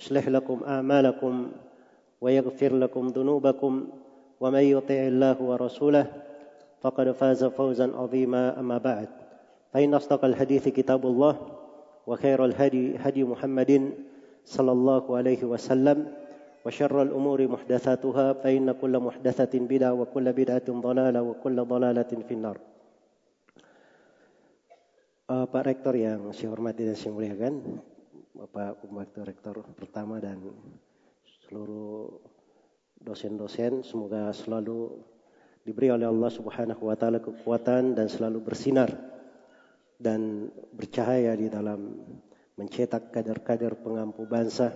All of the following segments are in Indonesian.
يصلح لكم أعمالكم ويغفر لكم ذنوبكم ومن يطع الله ورسوله فقد فاز فوزا عظيما أما بعد. فإن أصدق الحديث كتاب الله وخير الهدي هدي محمد صلى الله عليه وسلم وشر الأمور محدثاتها فإن كل محدثة بدعة وكل بدعة ضلالة وكل ضلالة في النار. Uh, Pak Rektor yang saya hormati dan saya muliakan, Bapak Pembantu Rektor pertama dan seluruh dosen-dosen, semoga selalu diberi oleh Allah Subhanahu wa taala kekuatan dan selalu bersinar dan bercahaya di dalam mencetak kader-kader pengampu bangsa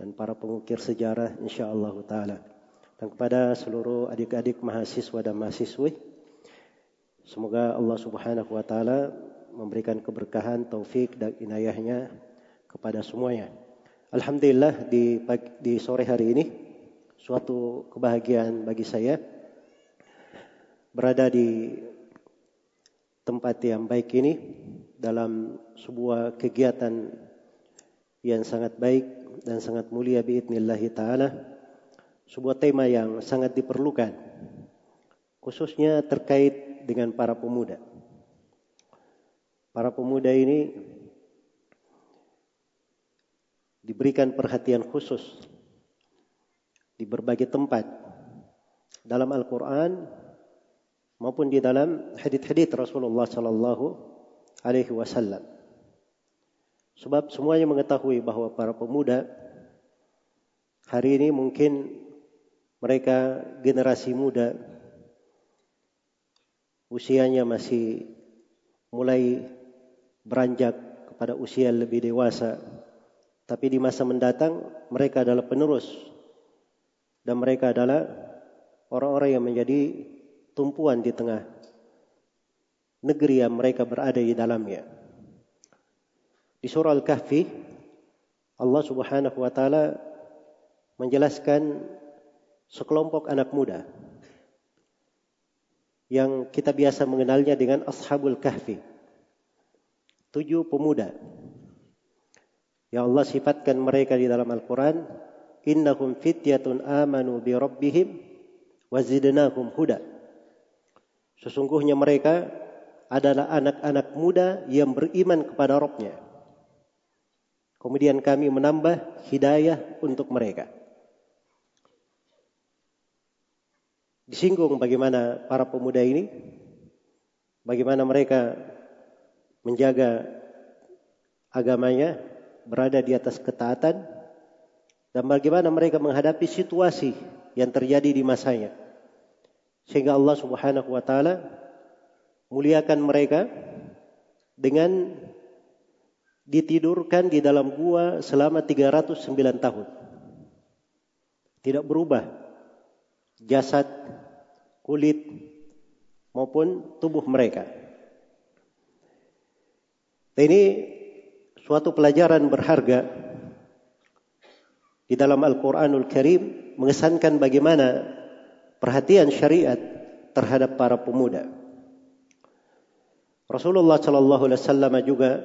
dan para pengukir sejarah insyaallah taala. Dan kepada seluruh adik-adik mahasiswa dan mahasiswi semoga Allah Subhanahu wa taala memberikan keberkahan, taufik dan inayahnya kepada semuanya. Alhamdulillah di di sore hari ini suatu kebahagiaan bagi saya berada di tempat yang baik ini dalam sebuah kegiatan yang sangat baik dan sangat mulia biidznillah taala sebuah tema yang sangat diperlukan khususnya terkait dengan para pemuda para pemuda ini diberikan perhatian khusus di berbagai tempat dalam Al-Qur'an maupun di dalam hadits-hadits Rasulullah sallallahu alaihi wasallam. Sebab semuanya mengetahui bahwa para pemuda hari ini mungkin mereka generasi muda usianya masih mulai beranjak kepada usia lebih dewasa tapi di masa mendatang mereka adalah penerus dan mereka adalah orang-orang yang menjadi tumpuan di tengah negeri yang mereka berada di dalamnya. Di surah Al-Kahfi Allah Subhanahu wa taala menjelaskan sekelompok anak muda yang kita biasa mengenalnya dengan Ashabul Kahfi. Tujuh pemuda yang Allah sifatkan mereka di dalam Al-Quran innahum fityatun amanu bi rabbihim wazidnahum huda. Sesungguhnya mereka adalah anak-anak muda yang beriman kepada Rabbnya. Kemudian kami menambah hidayah untuk mereka. Disinggung bagaimana para pemuda ini bagaimana mereka menjaga agamanya berada di atas ketaatan dan bagaimana mereka menghadapi situasi yang terjadi di masanya. Sehingga Allah Subhanahu wa taala muliakan mereka dengan ditidurkan di dalam gua selama 309 tahun. Tidak berubah jasad, kulit maupun tubuh mereka. Ini suatu pelajaran berharga di dalam Al-Quranul Karim mengesankan bagaimana perhatian syariat terhadap para pemuda. Rasulullah Shallallahu Alaihi Wasallam juga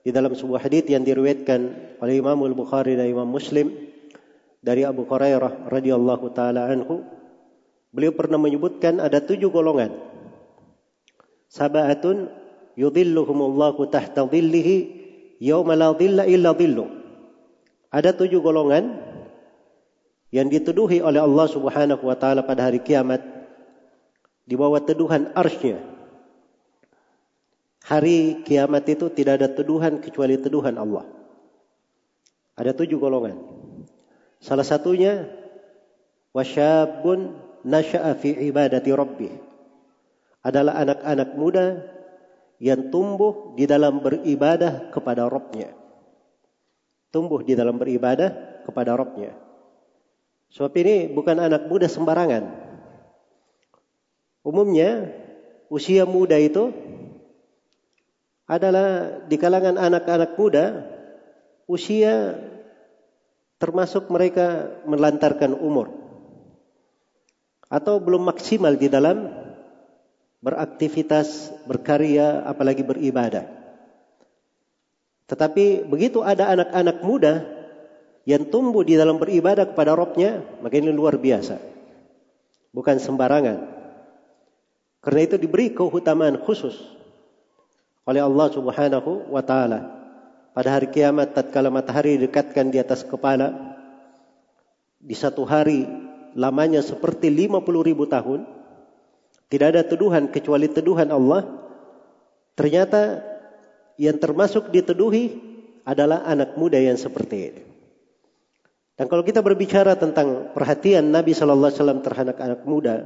di dalam sebuah hadits yang diriwayatkan oleh Imam Al Bukhari dan Imam Muslim dari Abu Hurairah radhiyallahu taala anhu, beliau pernah menyebutkan ada tujuh golongan. Sabatun yudhilluhumullahu tahta dhillihi yauma la dhilla illa dhillu. Ada tujuh golongan yang dituduhi oleh Allah Subhanahu wa taala pada hari kiamat di bawah teduhan arsy Hari kiamat itu tidak ada teduhan kecuali teduhan Allah. Ada tujuh golongan. Salah satunya wasyabun nasya'a fi ibadati rabbih. Adalah anak-anak muda yang tumbuh di dalam beribadah kepada Rabbnya. Tumbuh di dalam beribadah kepada Rabbnya. Sebab ini bukan anak muda sembarangan. Umumnya usia muda itu adalah di kalangan anak-anak muda usia termasuk mereka melantarkan umur atau belum maksimal di dalam beraktivitas, berkarya, apalagi beribadah. Tetapi begitu ada anak-anak muda yang tumbuh di dalam beribadah kepada Robnya, maka ini luar biasa. Bukan sembarangan. Karena itu diberi keutamaan khusus oleh Allah Subhanahu wa taala. Pada hari kiamat tatkala matahari dekatkan di atas kepala di satu hari lamanya seperti 50 ribu tahun tidak ada tuduhan kecuali tuduhan Allah. Ternyata yang termasuk dituduhi adalah anak muda yang seperti ini. Dan kalau kita berbicara tentang perhatian Nabi Shallallahu Alaihi Wasallam terhadap anak muda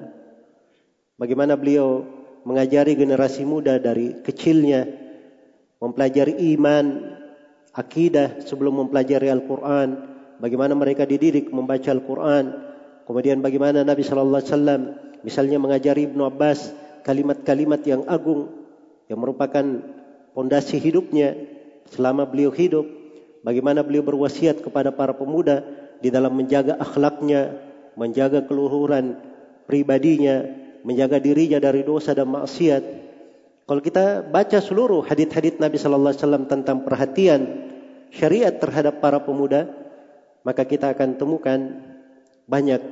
bagaimana beliau mengajari generasi muda dari kecilnya mempelajari iman, akidah sebelum mempelajari Al-Qur'an, bagaimana mereka dididik membaca Al-Qur'an, kemudian bagaimana Nabi sallallahu alaihi wasallam misalnya mengajari Ibnu Abbas kalimat-kalimat yang agung yang merupakan pondasi hidupnya selama beliau hidup, bagaimana beliau berwasiat kepada para pemuda di dalam menjaga akhlaknya, menjaga keluhuran pribadinya, menjaga dirinya dari dosa dan maksiat. Kalau kita baca seluruh hadis-hadis Nabi sallallahu alaihi wasallam tentang perhatian syariat terhadap para pemuda, maka kita akan temukan banyak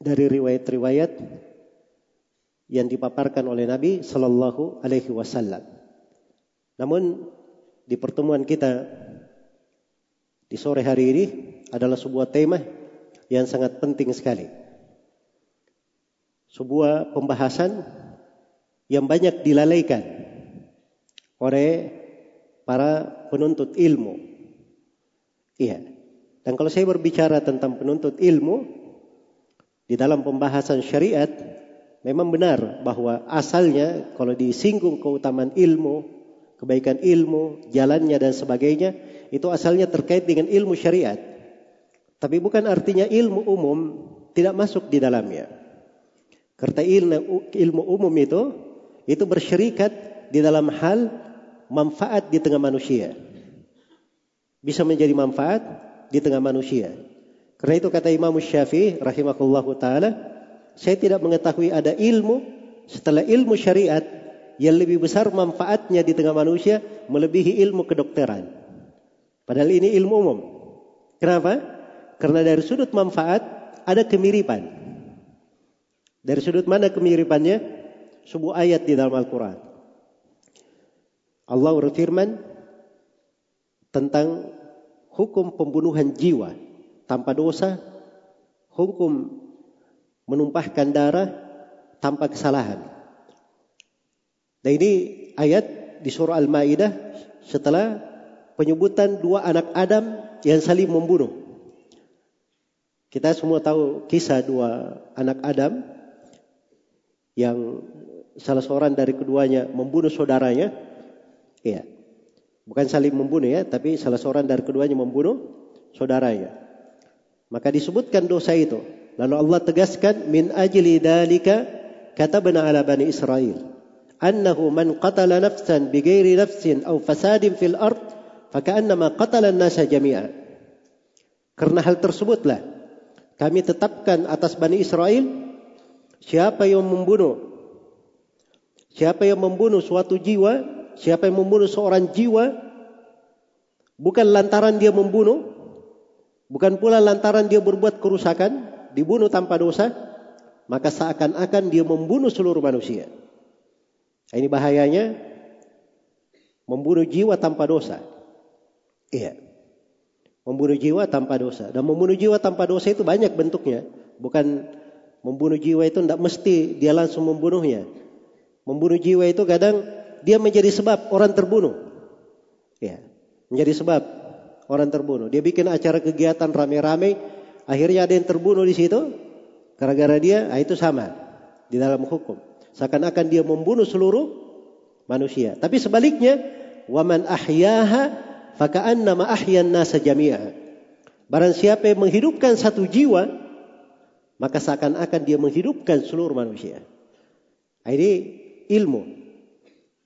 dari riwayat-riwayat yang dipaparkan oleh Nabi sallallahu alaihi wasallam. Namun di pertemuan kita di sore hari ini adalah sebuah tema yang sangat penting sekali sebuah pembahasan yang banyak dilalaikan oleh para penuntut ilmu. Iya. Dan kalau saya berbicara tentang penuntut ilmu di dalam pembahasan syariat, memang benar bahwa asalnya kalau disinggung keutamaan ilmu, kebaikan ilmu, jalannya dan sebagainya, itu asalnya terkait dengan ilmu syariat. Tapi bukan artinya ilmu umum tidak masuk di dalamnya. Karena ilmu, ilmu umum itu itu bersyirikat di dalam hal manfaat di tengah manusia. Bisa menjadi manfaat di tengah manusia. Karena itu kata Imam Syafi'i rahimahullah taala, saya tidak mengetahui ada ilmu setelah ilmu syariat yang lebih besar manfaatnya di tengah manusia melebihi ilmu kedokteran. Padahal ini ilmu umum. Kenapa? Karena dari sudut manfaat ada kemiripan. Dari sudut mana kemiripannya? Sebuah ayat di dalam Al-Quran. Allah berfirman tentang hukum pembunuhan jiwa tanpa dosa, hukum menumpahkan darah tanpa kesalahan. Dan ini ayat di surah Al-Maidah setelah penyebutan dua anak Adam yang saling membunuh. Kita semua tahu kisah dua anak Adam yang salah seorang dari keduanya membunuh saudaranya, ya, bukan saling membunuh ya, tapi salah seorang dari keduanya membunuh saudaranya. Maka disebutkan dosa itu. Lalu Allah tegaskan min ajli dalika katabna ala bani Israel annahu man qatala nafsan bighairi nafsin aw fasadin fil ard faka'annama qatala an-nasa jami'a. Karena hal tersebutlah kami tetapkan atas Bani Israel Siapa yang membunuh? Siapa yang membunuh suatu jiwa? Siapa yang membunuh seorang jiwa? Bukan lantaran dia membunuh, bukan pula lantaran dia berbuat kerusakan, dibunuh tanpa dosa, maka seakan-akan dia membunuh seluruh manusia. Ini bahayanya membunuh jiwa tanpa dosa. Iya. Membunuh jiwa tanpa dosa. Dan membunuh jiwa tanpa dosa itu banyak bentuknya. Bukan membunuh jiwa itu tidak mesti dia langsung membunuhnya. Membunuh jiwa itu kadang dia menjadi sebab orang terbunuh. Ya, menjadi sebab orang terbunuh. Dia bikin acara kegiatan rame-rame, akhirnya ada yang terbunuh di situ. Gara-gara dia, nah itu sama di dalam hukum. Seakan-akan dia membunuh seluruh manusia. Tapi sebaliknya, waman ahyaha Faka'annama ahyan nasa jami'a. Barang siapa yang menghidupkan satu jiwa, maka seakan-akan dia menghidupkan seluruh manusia. Ini ilmu.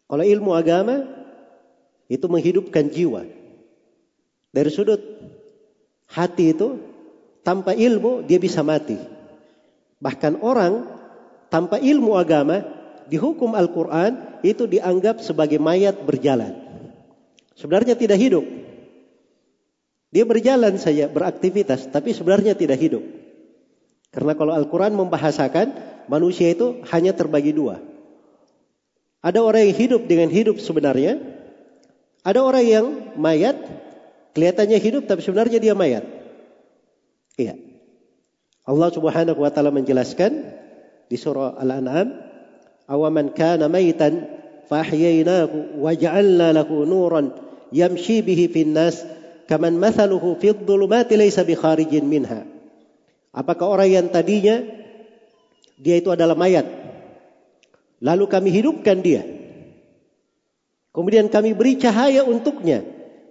Kalau ilmu agama, itu menghidupkan jiwa. Dari sudut hati itu, tanpa ilmu dia bisa mati. Bahkan orang tanpa ilmu agama, di hukum Al-Quran, itu dianggap sebagai mayat berjalan. Sebenarnya tidak hidup. Dia berjalan saja, beraktivitas, tapi sebenarnya tidak hidup. Karena kalau Al-Quran membahasakan, manusia itu hanya terbagi dua. Ada orang yang hidup dengan hidup sebenarnya, ada orang yang mayat, kelihatannya hidup tapi sebenarnya dia mayat. Iya. Allah Subhanahu wa taala menjelaskan di surah Al-An'am, "Awaman kana maitan fahyaynahu wa ja'alna lahu nuran yamshi bihi fin nas kaman mathaluhu fi dhulumati laysa bi kharijin minha. Apakah orang yang tadinya dia itu adalah mayat lalu kami hidupkan dia. Kemudian kami beri cahaya untuknya.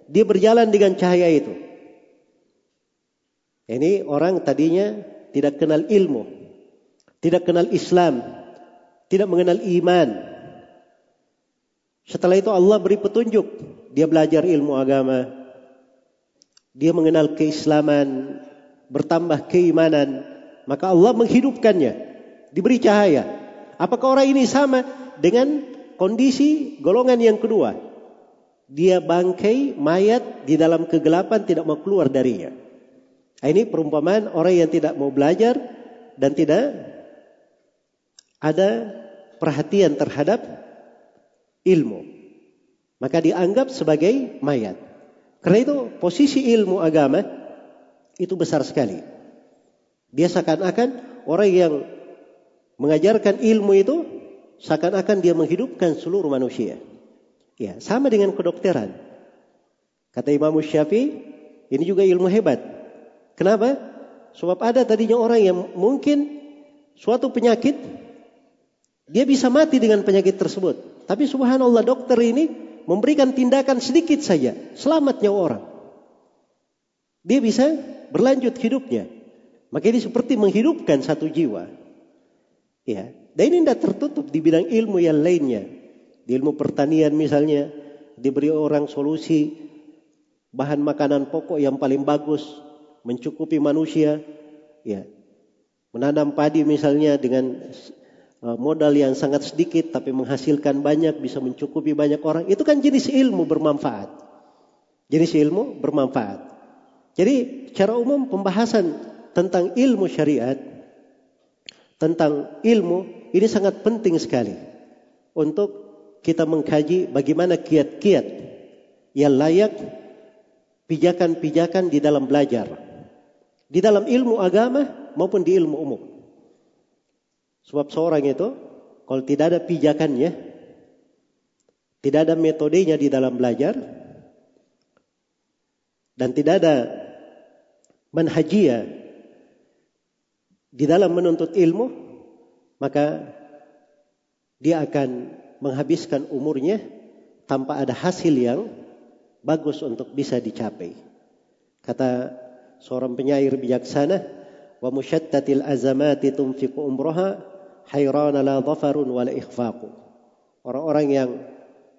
Dia berjalan dengan cahaya itu. Ini orang tadinya tidak kenal ilmu, tidak kenal Islam, tidak mengenal iman. Setelah itu Allah beri petunjuk dia belajar ilmu agama, dia mengenal keislaman, bertambah keimanan, maka Allah menghidupkannya, diberi cahaya. Apakah orang ini sama dengan kondisi golongan yang kedua? Dia bangkai mayat di dalam kegelapan tidak mau keluar darinya. Nah, ini perumpamaan orang yang tidak mau belajar dan tidak ada perhatian terhadap ilmu maka dianggap sebagai mayat. Karena itu posisi ilmu agama itu besar sekali. Dia seakan-akan orang yang mengajarkan ilmu itu seakan-akan dia menghidupkan seluruh manusia. Ya, sama dengan kedokteran. Kata Imam Syafi'i, ini juga ilmu hebat. Kenapa? Sebab ada tadinya orang yang mungkin suatu penyakit dia bisa mati dengan penyakit tersebut. Tapi subhanallah dokter ini memberikan tindakan sedikit saja, selamat nyawa orang. Dia bisa berlanjut hidupnya. Maka ini seperti menghidupkan satu jiwa. Ya, dan ini tidak tertutup di bidang ilmu yang lainnya. Di ilmu pertanian misalnya, diberi orang solusi bahan makanan pokok yang paling bagus, mencukupi manusia. Ya, menanam padi misalnya dengan Eh, modal yang sangat sedikit tapi menghasilkan banyak, bisa mencukupi banyak orang. Itu kan jenis ilmu bermanfaat. Jenis ilmu bermanfaat. Jadi secara umum pembahasan tentang ilmu syariat, tentang ilmu ini sangat penting sekali untuk kita mengkaji bagaimana kiat-kiat yang layak pijakan-pijakan di dalam belajar. Di dalam ilmu agama maupun di ilmu umum. Sebab seorang itu kalau tidak ada pijakannya, tidak ada metodenya di dalam belajar, dan tidak ada manhajia di dalam menuntut ilmu, maka dia akan menghabiskan umurnya tanpa ada hasil yang bagus untuk bisa dicapai. Kata seorang penyair bijaksana, wa musyattatil azamati tunfiqu umroha hayrana la dhafarun wala ikhfaqu. Orang-orang yang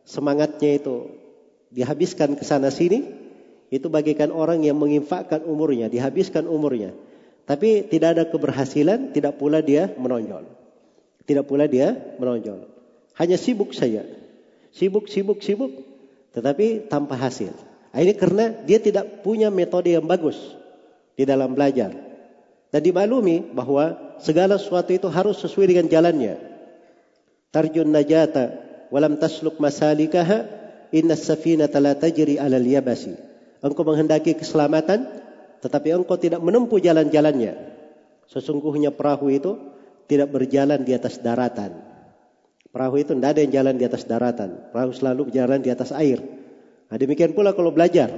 semangatnya itu dihabiskan ke sana sini, itu bagikan orang yang menginfakkan umurnya, dihabiskan umurnya. Tapi tidak ada keberhasilan, tidak pula dia menonjol. Tidak pula dia menonjol. Hanya sibuk saja. Sibuk, sibuk, sibuk. Tetapi tanpa hasil. Ini karena dia tidak punya metode yang bagus di dalam belajar. Dan dimaklumi bahwa segala sesuatu itu harus sesuai dengan jalannya. Tarjun najata walam tasluk masalikaha inna safinata la tajri alal yabasi. engkau menghendaki keselamatan, tetapi engkau tidak menempuh jalan-jalannya. Sesungguhnya perahu itu tidak berjalan di atas daratan. Perahu itu tidak ada yang jalan di atas daratan. Perahu selalu berjalan di atas air. Nah, demikian pula kalau belajar.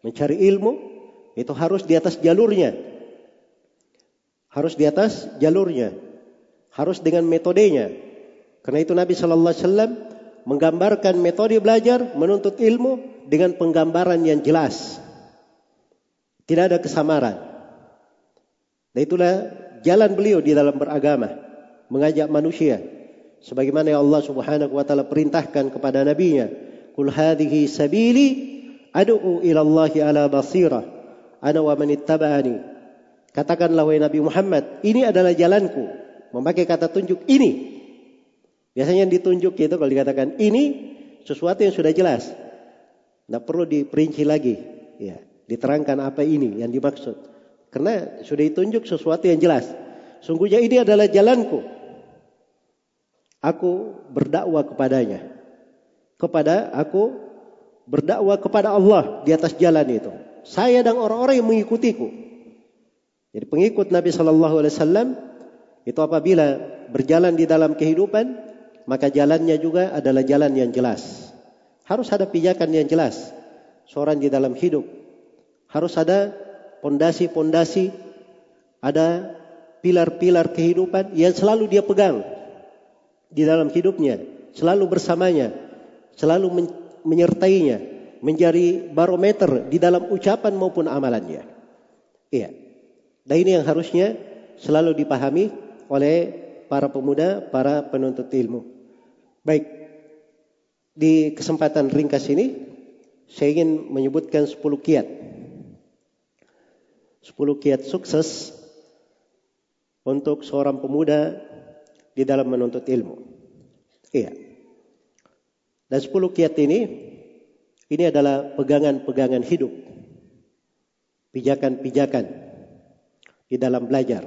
Mencari ilmu, itu harus di atas jalurnya. Harus di atas jalurnya. Harus dengan metodenya. Karena itu Nabi Shallallahu Alaihi Wasallam menggambarkan metode belajar menuntut ilmu dengan penggambaran yang jelas. Tidak ada kesamaran. Dan itulah jalan beliau di dalam beragama, mengajak manusia sebagaimana Allah Subhanahu wa taala perintahkan kepada nabinya, "Qul hadhihi sabili ad'u ila Allah ala basirah ana wa man ittaba'ani." Katakanlah wahai Nabi Muhammad, ini adalah jalanku. Memakai kata tunjuk ini. Biasanya yang ditunjuk itu kalau dikatakan ini sesuatu yang sudah jelas. Tidak perlu diperinci lagi. Ya, diterangkan apa ini yang dimaksud. Karena sudah ditunjuk sesuatu yang jelas. Sungguhnya ini adalah jalanku. Aku berdakwah kepadanya. Kepada aku berdakwah kepada Allah di atas jalan itu. Saya dan orang-orang yang mengikutiku. Jadi pengikut Nabi Shallallahu Alaihi Wasallam itu apabila berjalan di dalam kehidupan maka jalannya juga adalah jalan yang jelas. Harus ada pijakan yang jelas. Seorang di dalam hidup harus ada pondasi-pondasi, ada pilar-pilar kehidupan yang selalu dia pegang di dalam hidupnya, selalu bersamanya, selalu men menyertainya, menjadi barometer di dalam ucapan maupun amalannya. Iya. Dan ini yang harusnya selalu dipahami oleh para pemuda, para penuntut ilmu. Baik, di kesempatan ringkas ini saya ingin menyebutkan 10 kiat. 10 kiat sukses untuk seorang pemuda di dalam menuntut ilmu. Iya. Dan 10 kiat ini ini adalah pegangan-pegangan hidup. Pijakan-pijakan di dalam belajar.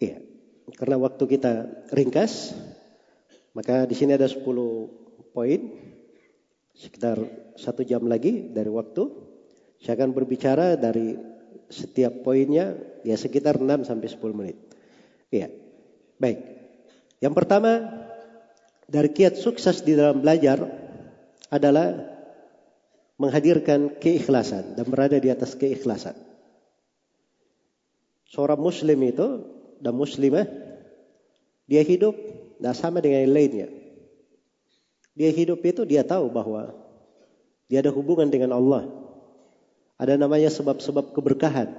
Iya. Karena waktu kita ringkas, maka di sini ada 10 poin, sekitar satu jam lagi dari waktu. Saya akan berbicara dari setiap poinnya ya sekitar 6 sampai 10 menit. Iya. Baik. Yang pertama dari kiat sukses di dalam belajar adalah menghadirkan keikhlasan dan berada di atas keikhlasan. Seorang muslim itu dan muslimah dia hidup tidak sama dengan yang lainnya. Dia hidup itu dia tahu bahwa dia ada hubungan dengan Allah. Ada namanya sebab-sebab keberkahan.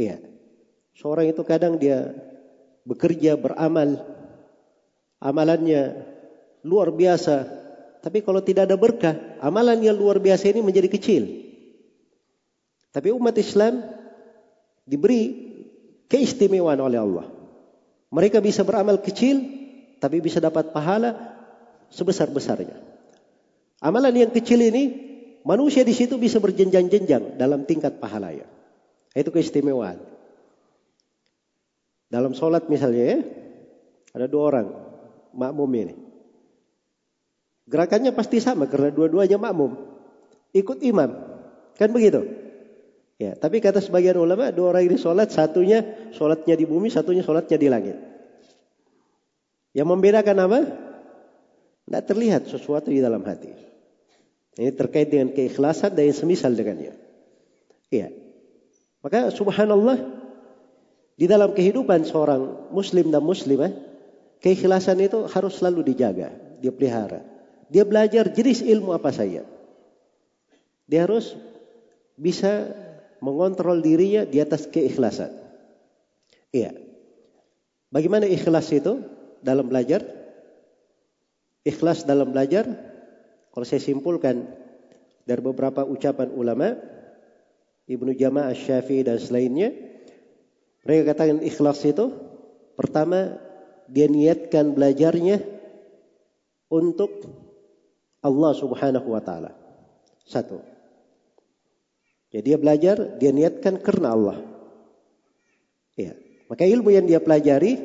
Iya. Seorang itu kadang dia bekerja, beramal. Amalannya luar biasa. Tapi kalau tidak ada berkah, amalan yang luar biasa ini menjadi kecil. Tapi umat Islam diberi keistimewaan oleh Allah. Mereka bisa beramal kecil, tapi bisa dapat pahala sebesar-besarnya. Amalan yang kecil ini, manusia di situ bisa berjenjang-jenjang dalam tingkat pahalanya. Itu keistimewaan. Dalam sholat misalnya ya, ada dua orang makmum ini. Gerakannya pasti sama karena dua-duanya makmum. Ikut imam. Kan begitu? Ya, tapi kata sebagian ulama dua orang ini sholat, satunya sholatnya di bumi, satunya sholatnya di langit. Yang membedakan apa? Tidak terlihat sesuatu di dalam hati. Ini terkait dengan keikhlasan dan yang semisal dengannya. Iya. Maka subhanallah di dalam kehidupan seorang muslim dan muslimah keikhlasan itu harus selalu dijaga, dia pelihara. Dia belajar jenis ilmu apa saja. Dia harus bisa mengontrol dirinya di atas keikhlasan. Iya. Bagaimana ikhlas itu dalam belajar? ikhlas dalam belajar, kalau saya simpulkan dari beberapa ucapan ulama, Ibnu Jama'ah Syafi'i dan selainnya, mereka katakan ikhlas itu pertama dia niatkan belajarnya untuk Allah Subhanahu wa taala. Satu. Jadi dia belajar, dia niatkan karena Allah. Ya. Maka ilmu yang dia pelajari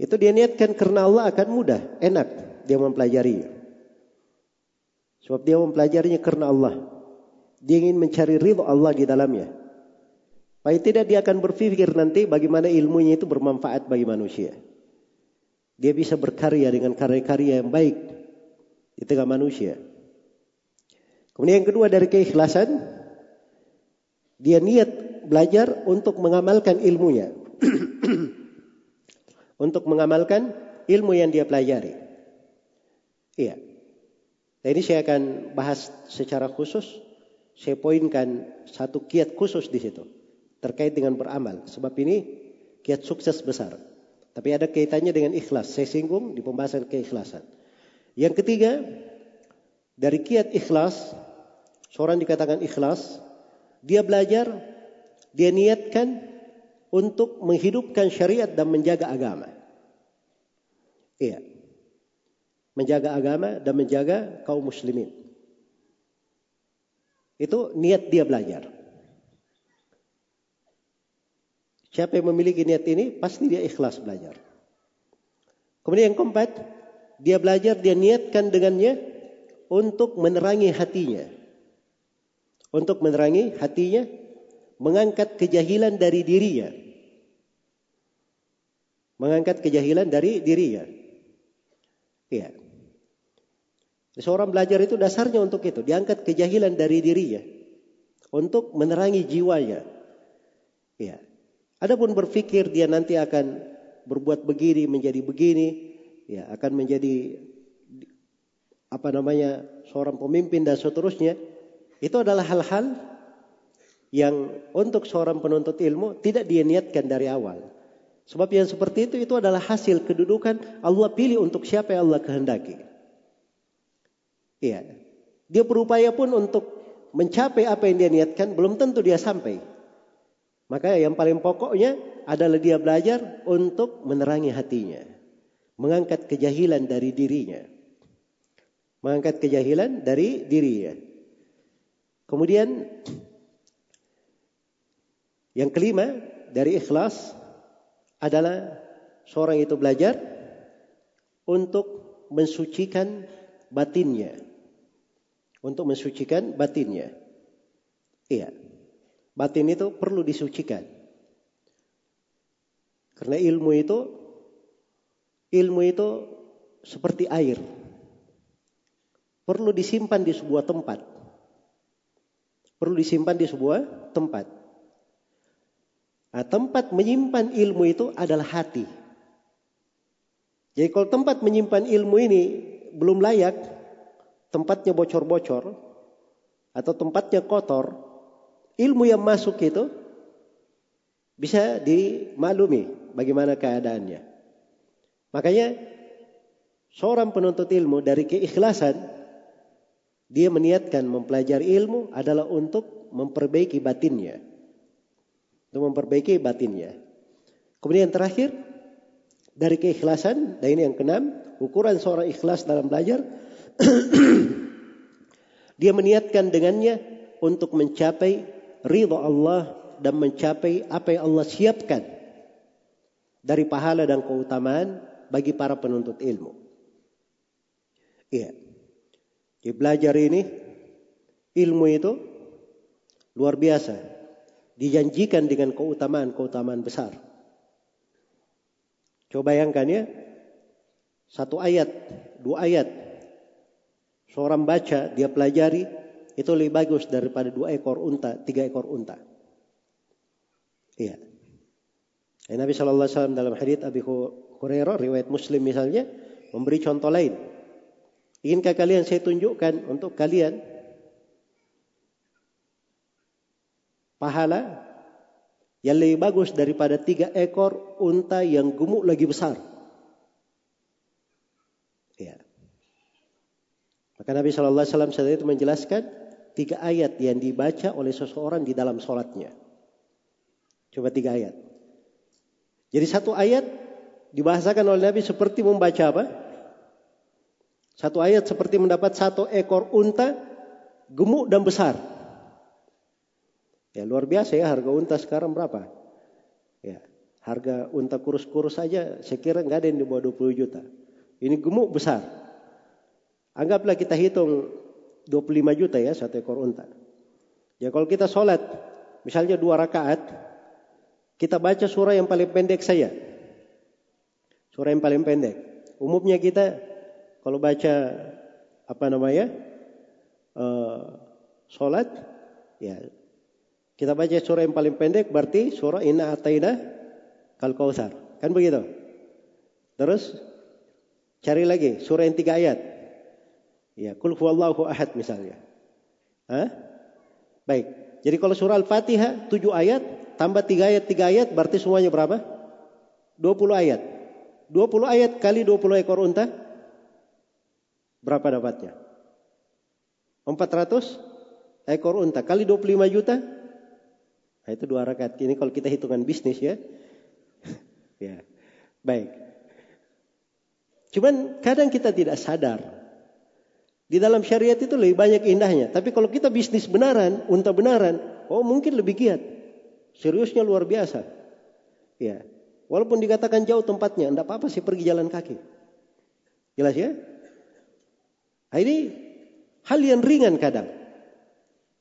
itu dia niatkan karena Allah akan mudah, enak dia mempelajari. Sebab dia mempelajarinya karena Allah. Dia ingin mencari ridho Allah di dalamnya. Paling tidak dia akan berpikir nanti bagaimana ilmunya itu bermanfaat bagi manusia. Dia bisa berkarya dengan karya-karya yang baik di tengah manusia. Kemudian yang kedua dari keikhlasan, dia niat belajar untuk mengamalkan ilmunya. untuk mengamalkan ilmu yang dia pelajari. Iya. Nah ini saya akan bahas secara khusus. Saya poinkan satu kiat khusus di situ. Terkait dengan beramal. Sebab ini kiat sukses besar. Tapi ada kaitannya dengan ikhlas. Saya singgung di pembahasan keikhlasan. Yang ketiga, dari kiat ikhlas, seorang dikatakan ikhlas, dia belajar, dia niatkan untuk menghidupkan syariat dan menjaga agama. Iya. Menjaga agama dan menjaga kaum muslimin. Itu niat dia belajar. Siapa yang memiliki niat ini pasti dia ikhlas belajar. Kemudian yang keempat, dia belajar, dia niatkan dengannya untuk menerangi hatinya. Untuk menerangi hatinya, mengangkat kejahilan dari dirinya. Mengangkat kejahilan dari dirinya. Iya. Seorang belajar itu dasarnya untuk itu, diangkat kejahilan dari dirinya untuk menerangi jiwanya. Iya. Adapun berpikir dia nanti akan berbuat begini menjadi begini, ya akan menjadi apa namanya seorang pemimpin dan seterusnya, itu adalah hal-hal yang untuk seorang penuntut ilmu tidak dia niatkan dari awal. Sebab yang seperti itu itu adalah hasil kedudukan Allah pilih untuk siapa yang Allah kehendaki. Iya. Dia berupaya pun untuk mencapai apa yang dia niatkan belum tentu dia sampai. Maka yang paling pokoknya adalah dia belajar untuk menerangi hatinya. Mengangkat kejahilan dari dirinya. Mengangkat kejahilan dari dirinya. Kemudian yang kelima dari ikhlas adalah seorang itu belajar untuk mensucikan batinnya. Untuk mensucikan batinnya. Iya. Batin itu perlu disucikan. Karena ilmu itu ilmu itu seperti air. Perlu disimpan di sebuah tempat. Perlu disimpan di sebuah tempat. Nah, tempat menyimpan ilmu itu adalah hati. Jadi kalau tempat menyimpan ilmu ini belum layak, tempatnya bocor-bocor, atau tempatnya kotor, ilmu yang masuk itu bisa dimaklumi bagaimana keadaannya. Makanya seorang penuntut ilmu dari keikhlasan dia meniatkan mempelajari ilmu adalah untuk memperbaiki batinnya. Untuk memperbaiki batinnya. Kemudian terakhir dari keikhlasan, dan ini yang keenam, ukuran seorang ikhlas dalam belajar dia meniatkan dengannya untuk mencapai ridha Allah dan mencapai apa yang Allah siapkan dari pahala dan keutamaan bagi para penuntut ilmu. Iya. Di belajar ini ilmu itu luar biasa. Dijanjikan dengan keutamaan-keutamaan besar. Coba bayangkan ya. Satu ayat, dua ayat. Seorang baca, dia pelajari, itu lebih bagus daripada dua ekor unta, tiga ekor unta. Iya. Ya, Nabi Shallallahu Alaihi Wasallam dalam hadits Abi Hurairah riwayat Muslim misalnya memberi contoh lain. Inginkah kalian saya tunjukkan untuk kalian pahala yang lebih bagus daripada tiga ekor unta yang gemuk lagi besar? Ya. Maka Nabi Shallallahu Alaihi Wasallam saat itu menjelaskan tiga ayat yang dibaca oleh seseorang di dalam sholatnya. Coba tiga ayat. Jadi satu ayat dibahasakan oleh Nabi seperti membaca apa? Satu ayat seperti mendapat satu ekor unta gemuk dan besar. Ya luar biasa ya harga unta sekarang berapa? Ya harga unta kurus-kurus saja saya kira nggak ada yang di bawah 20 juta. Ini gemuk besar. Anggaplah kita hitung 25 juta ya satu ekor unta. Ya kalau kita sholat, misalnya dua rakaat, kita baca surah yang paling pendek saja. Surah yang paling pendek. Umumnya kita kalau baca apa namanya uh, sholat, ya kita baca surah yang paling pendek berarti surah Inna Ataina Kal. Kan begitu? Terus cari lagi surah yang tiga ayat. Ya, kul huwallahu ahad misalnya. Hah? Baik. Jadi kalau surah Al-Fatihah tujuh ayat tambah tiga ayat tiga ayat berarti semuanya berapa? 20 ayat. 20 ayat kali 20 ekor unta berapa dapatnya? 400 ekor unta kali 25 juta. Nah, itu dua rakaat. Ini kalau kita hitungan bisnis ya. ya. Baik. Cuman kadang kita tidak sadar. Di dalam syariat itu lebih banyak indahnya. Tapi kalau kita bisnis benaran, unta benaran, oh mungkin lebih giat. Seriusnya luar biasa. Ya. Walaupun dikatakan jauh tempatnya, enggak apa-apa sih pergi jalan kaki. Jelas ya? Nah, ini hal yang ringan kadang.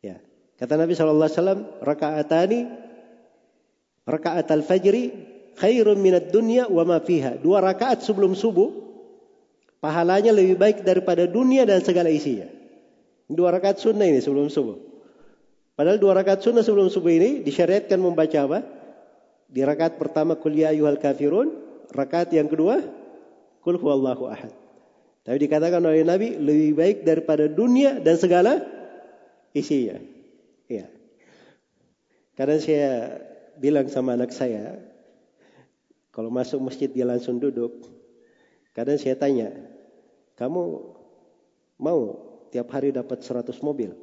Ya. Kata Nabi SAW, rakaatani, rakaat al-fajri, khairun minat dunya wa ma fiha. Dua rakaat sebelum subuh, Pahalanya lebih baik daripada dunia dan segala isinya. Dua rakaat sunnah ini sebelum subuh. Padahal dua rakaat sunnah sebelum subuh ini disyariatkan membaca apa? Di rakaat pertama kuliah ya ayuhal kafirun, rakaat yang kedua kul huwallahu ahad. Tapi dikatakan oleh Nabi lebih baik daripada dunia dan segala isinya. Iya. Karena saya bilang sama anak saya, kalau masuk masjid dia langsung duduk. Kadang saya tanya, kamu mau tiap hari dapat 100 mobil?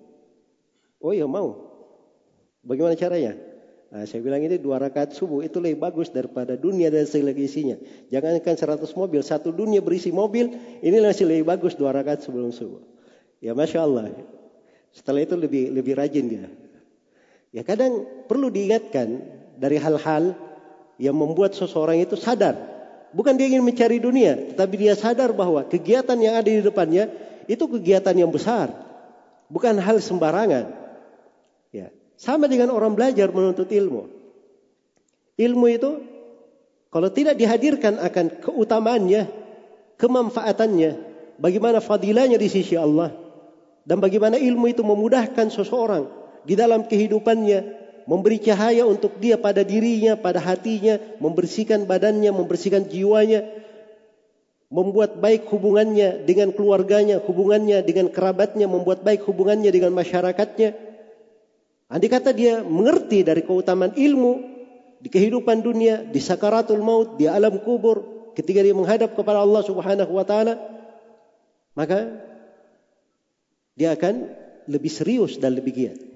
Oh iya mau. Bagaimana caranya? Nah, saya bilang ini dua rakaat subuh itu lebih bagus daripada dunia dan segala isinya. Jangankan 100 mobil, satu dunia berisi mobil, ini masih lebih bagus dua rakaat sebelum subuh. Ya masya Allah. Setelah itu lebih lebih rajin dia. Ya kadang perlu diingatkan dari hal-hal yang membuat seseorang itu sadar Bukan dia ingin mencari dunia, tetapi dia sadar bahwa kegiatan yang ada di depannya itu kegiatan yang besar, bukan hal sembarangan. Ya, sama dengan orang belajar menuntut ilmu. Ilmu itu kalau tidak dihadirkan akan keutamaannya, kemanfaatannya, bagaimana fadilahnya di sisi Allah dan bagaimana ilmu itu memudahkan seseorang di dalam kehidupannya, memberi cahaya untuk dia pada dirinya, pada hatinya, membersihkan badannya, membersihkan jiwanya, membuat baik hubungannya dengan keluarganya, hubungannya dengan kerabatnya, membuat baik hubungannya dengan masyarakatnya. Andai kata dia mengerti dari keutamaan ilmu di kehidupan dunia, di sakaratul maut, di alam kubur, ketika dia menghadap kepada Allah Subhanahu wa taala, maka dia akan lebih serius dan lebih giat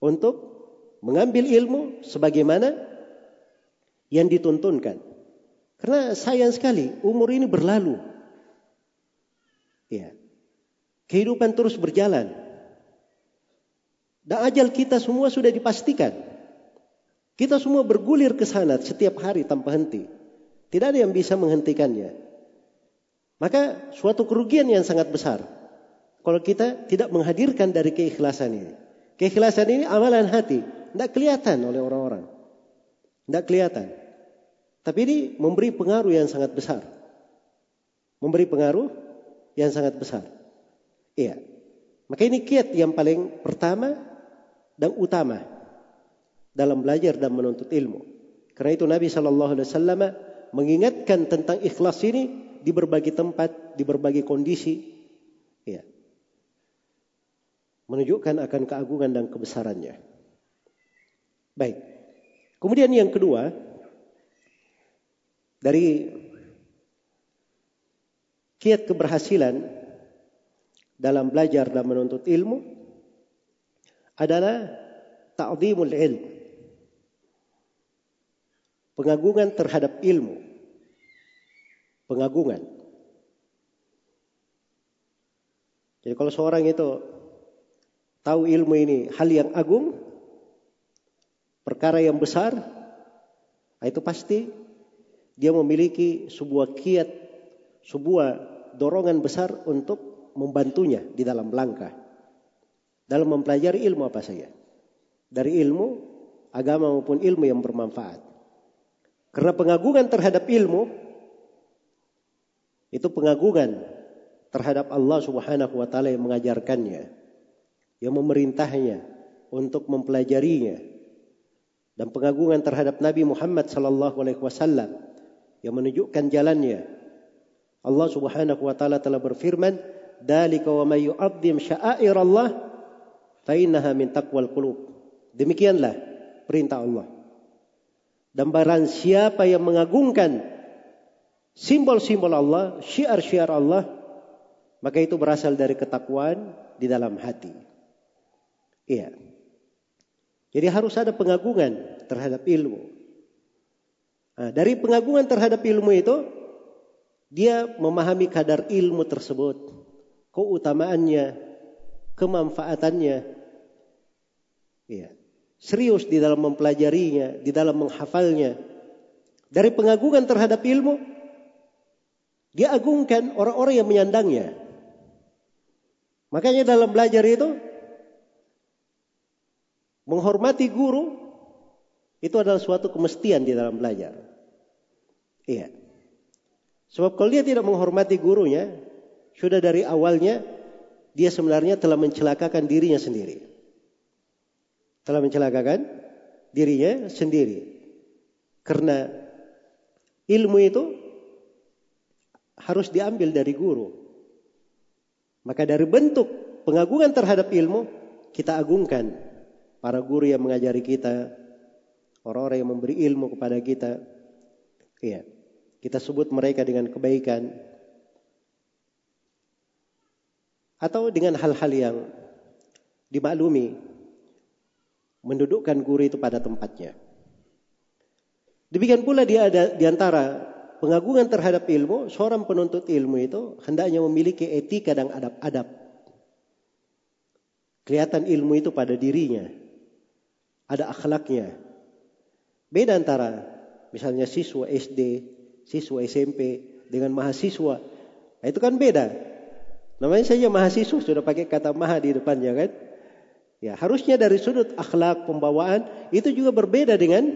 untuk mengambil ilmu sebagaimana yang dituntunkan. Karena sayang sekali umur ini berlalu. Ya. Kehidupan terus berjalan. Dan ajal kita semua sudah dipastikan. Kita semua bergulir ke sana setiap hari tanpa henti. Tidak ada yang bisa menghentikannya. Maka suatu kerugian yang sangat besar kalau kita tidak menghadirkan dari keikhlasan ini. Keikhlasan ini amalan hati. Tidak kelihatan oleh orang-orang. Tidak kelihatan. Tapi ini memberi pengaruh yang sangat besar. Memberi pengaruh yang sangat besar. Iya. Maka ini kiat yang paling pertama dan utama dalam belajar dan menuntut ilmu. Karena itu Nabi Shallallahu Alaihi Wasallam mengingatkan tentang ikhlas ini di berbagai tempat, di berbagai kondisi. Iya menunjukkan akan keagungan dan kebesarannya. Baik. Kemudian yang kedua dari kiat keberhasilan dalam belajar dan menuntut ilmu adalah ta'zimul ilm. Pengagungan terhadap ilmu. Pengagungan. Jadi kalau seorang itu tahu ilmu ini hal yang agung, perkara yang besar, itu pasti dia memiliki sebuah kiat, sebuah dorongan besar untuk membantunya di dalam langkah dalam mempelajari ilmu apa saja. Dari ilmu agama maupun ilmu yang bermanfaat. Karena pengagungan terhadap ilmu itu pengagungan terhadap Allah Subhanahu wa taala yang mengajarkannya, yang memerintahnya untuk mempelajarinya. Dan pengagungan terhadap Nabi Muhammad sallallahu alaihi wasallam yang menunjukkan jalannya. Allah Subhanahu wa taala telah berfirman, "Dzalika wa may yu'azzim sya'airallah fa innaha min taqwal qulub." Demikianlah perintah Allah. Dan barang siapa yang mengagungkan simbol-simbol Allah, syiar-syiar Allah, maka itu berasal dari ketakwaan di dalam hati. Iya. Jadi harus ada pengagungan terhadap ilmu. Nah, dari pengagungan terhadap ilmu itu, dia memahami kadar ilmu tersebut, keutamaannya, kemanfaatannya. Iya. Serius di dalam mempelajarinya, di dalam menghafalnya. Dari pengagungan terhadap ilmu, dia agungkan orang-orang yang menyandangnya. Makanya dalam belajar itu, menghormati guru itu adalah suatu kemestian di dalam belajar. Iya. Sebab kalau dia tidak menghormati gurunya, sudah dari awalnya dia sebenarnya telah mencelakakan dirinya sendiri. Telah mencelakakan dirinya sendiri. Karena ilmu itu harus diambil dari guru. Maka dari bentuk pengagungan terhadap ilmu, kita agungkan para guru yang mengajari kita, orang-orang yang memberi ilmu kepada kita. Iya. Kita sebut mereka dengan kebaikan atau dengan hal-hal yang dimaklumi mendudukkan guru itu pada tempatnya. Demikian pula dia ada di antara pengagungan terhadap ilmu, seorang penuntut ilmu itu hendaknya memiliki etika dan adab-adab. Kelihatan ilmu itu pada dirinya. Ada akhlaknya, Beda antara misalnya siswa SD, siswa SMP dengan mahasiswa. Nah, itu kan beda. Namanya saja mahasiswa sudah pakai kata maha di depannya kan. Ya, harusnya dari sudut akhlak pembawaan itu juga berbeda dengan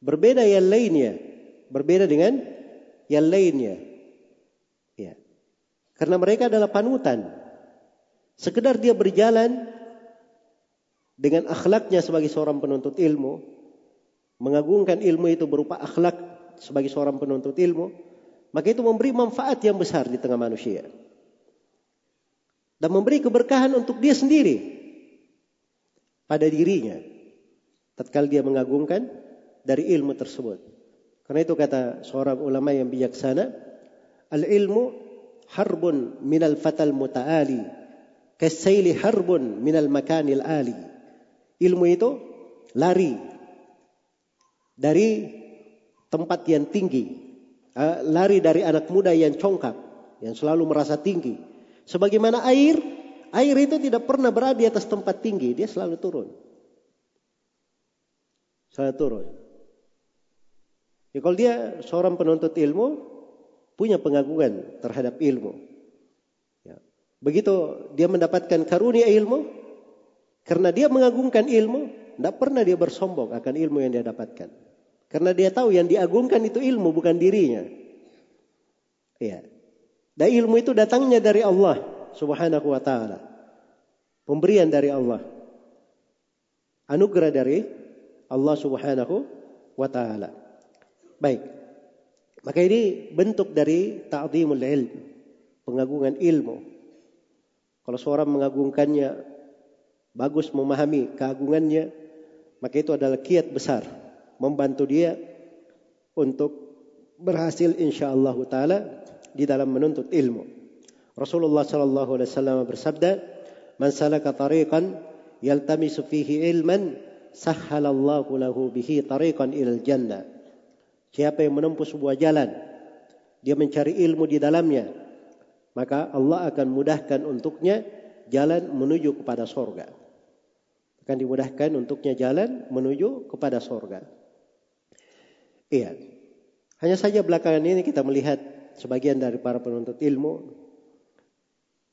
berbeda yang lainnya. Berbeda dengan yang lainnya. Ya. Karena mereka adalah panutan. Sekedar dia berjalan dengan akhlaknya sebagai seorang penuntut ilmu, mengagungkan ilmu itu berupa akhlak sebagai seorang penuntut ilmu, maka itu memberi manfaat yang besar di tengah manusia. Dan memberi keberkahan untuk dia sendiri pada dirinya. Tatkala dia mengagungkan dari ilmu tersebut. Karena itu kata seorang ulama yang bijaksana, al-ilmu harbun minal fatal muta'ali, kasaili harbun minal makanil ali. Ilmu itu lari dari tempat yang tinggi, uh, lari dari anak muda yang congkak, yang selalu merasa tinggi. Sebagaimana air, air itu tidak pernah berada di atas tempat tinggi, dia selalu turun. Selalu turun. Ya, kalau dia seorang penuntut ilmu, punya pengagungan terhadap ilmu. Ya. Begitu dia mendapatkan karunia ilmu, karena dia mengagungkan ilmu, tidak pernah dia bersombong akan ilmu yang dia dapatkan. Karena dia tahu yang diagungkan itu ilmu bukan dirinya. Iya. Dan ilmu itu datangnya dari Allah Subhanahu wa taala. Pemberian dari Allah. Anugerah dari Allah Subhanahu wa taala. Baik. Maka ini bentuk dari ta'zimul ilm, pengagungan ilmu. Kalau seorang mengagungkannya, bagus memahami keagungannya, maka itu adalah kiat besar membantu dia untuk berhasil insyaallah taala di dalam menuntut ilmu. Rasulullah sallallahu alaihi wasallam bersabda, "Man salaka tariqan yaltamisu fihi ilman, sahhalallahu lahu bihi tariqan ilal jannah." Siapa yang menempuh sebuah jalan, dia mencari ilmu di dalamnya, maka Allah akan mudahkan untuknya jalan menuju kepada sorga. Akan dimudahkan untuknya jalan menuju kepada sorga. Iya. Hanya saja belakangan ini kita melihat sebagian dari para penuntut ilmu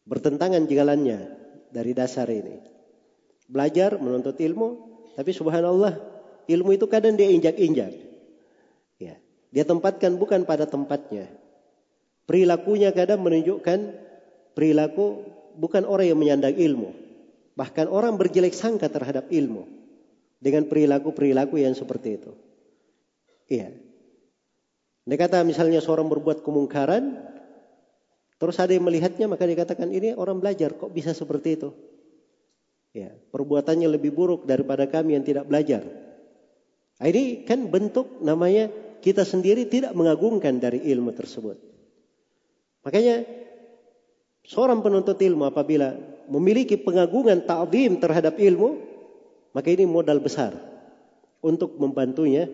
Bertentangan jalannya dari dasar ini. Belajar menuntut ilmu, tapi subhanallah ilmu itu kadang dia injak-injak. Ya, dia tempatkan bukan pada tempatnya. Perilakunya kadang menunjukkan perilaku bukan orang yang menyandang ilmu. Bahkan orang berjelek sangka terhadap ilmu dengan perilaku-perilaku yang seperti itu. Iya. Dia kata misalnya seorang berbuat kemungkaran, terus ada yang melihatnya maka dikatakan ini orang belajar kok bisa seperti itu. Ya, perbuatannya lebih buruk daripada kami yang tidak belajar. Nah, ini kan bentuk namanya kita sendiri tidak mengagungkan dari ilmu tersebut. Makanya seorang penuntut ilmu apabila memiliki pengagungan ta'zim terhadap ilmu, maka ini modal besar untuk membantunya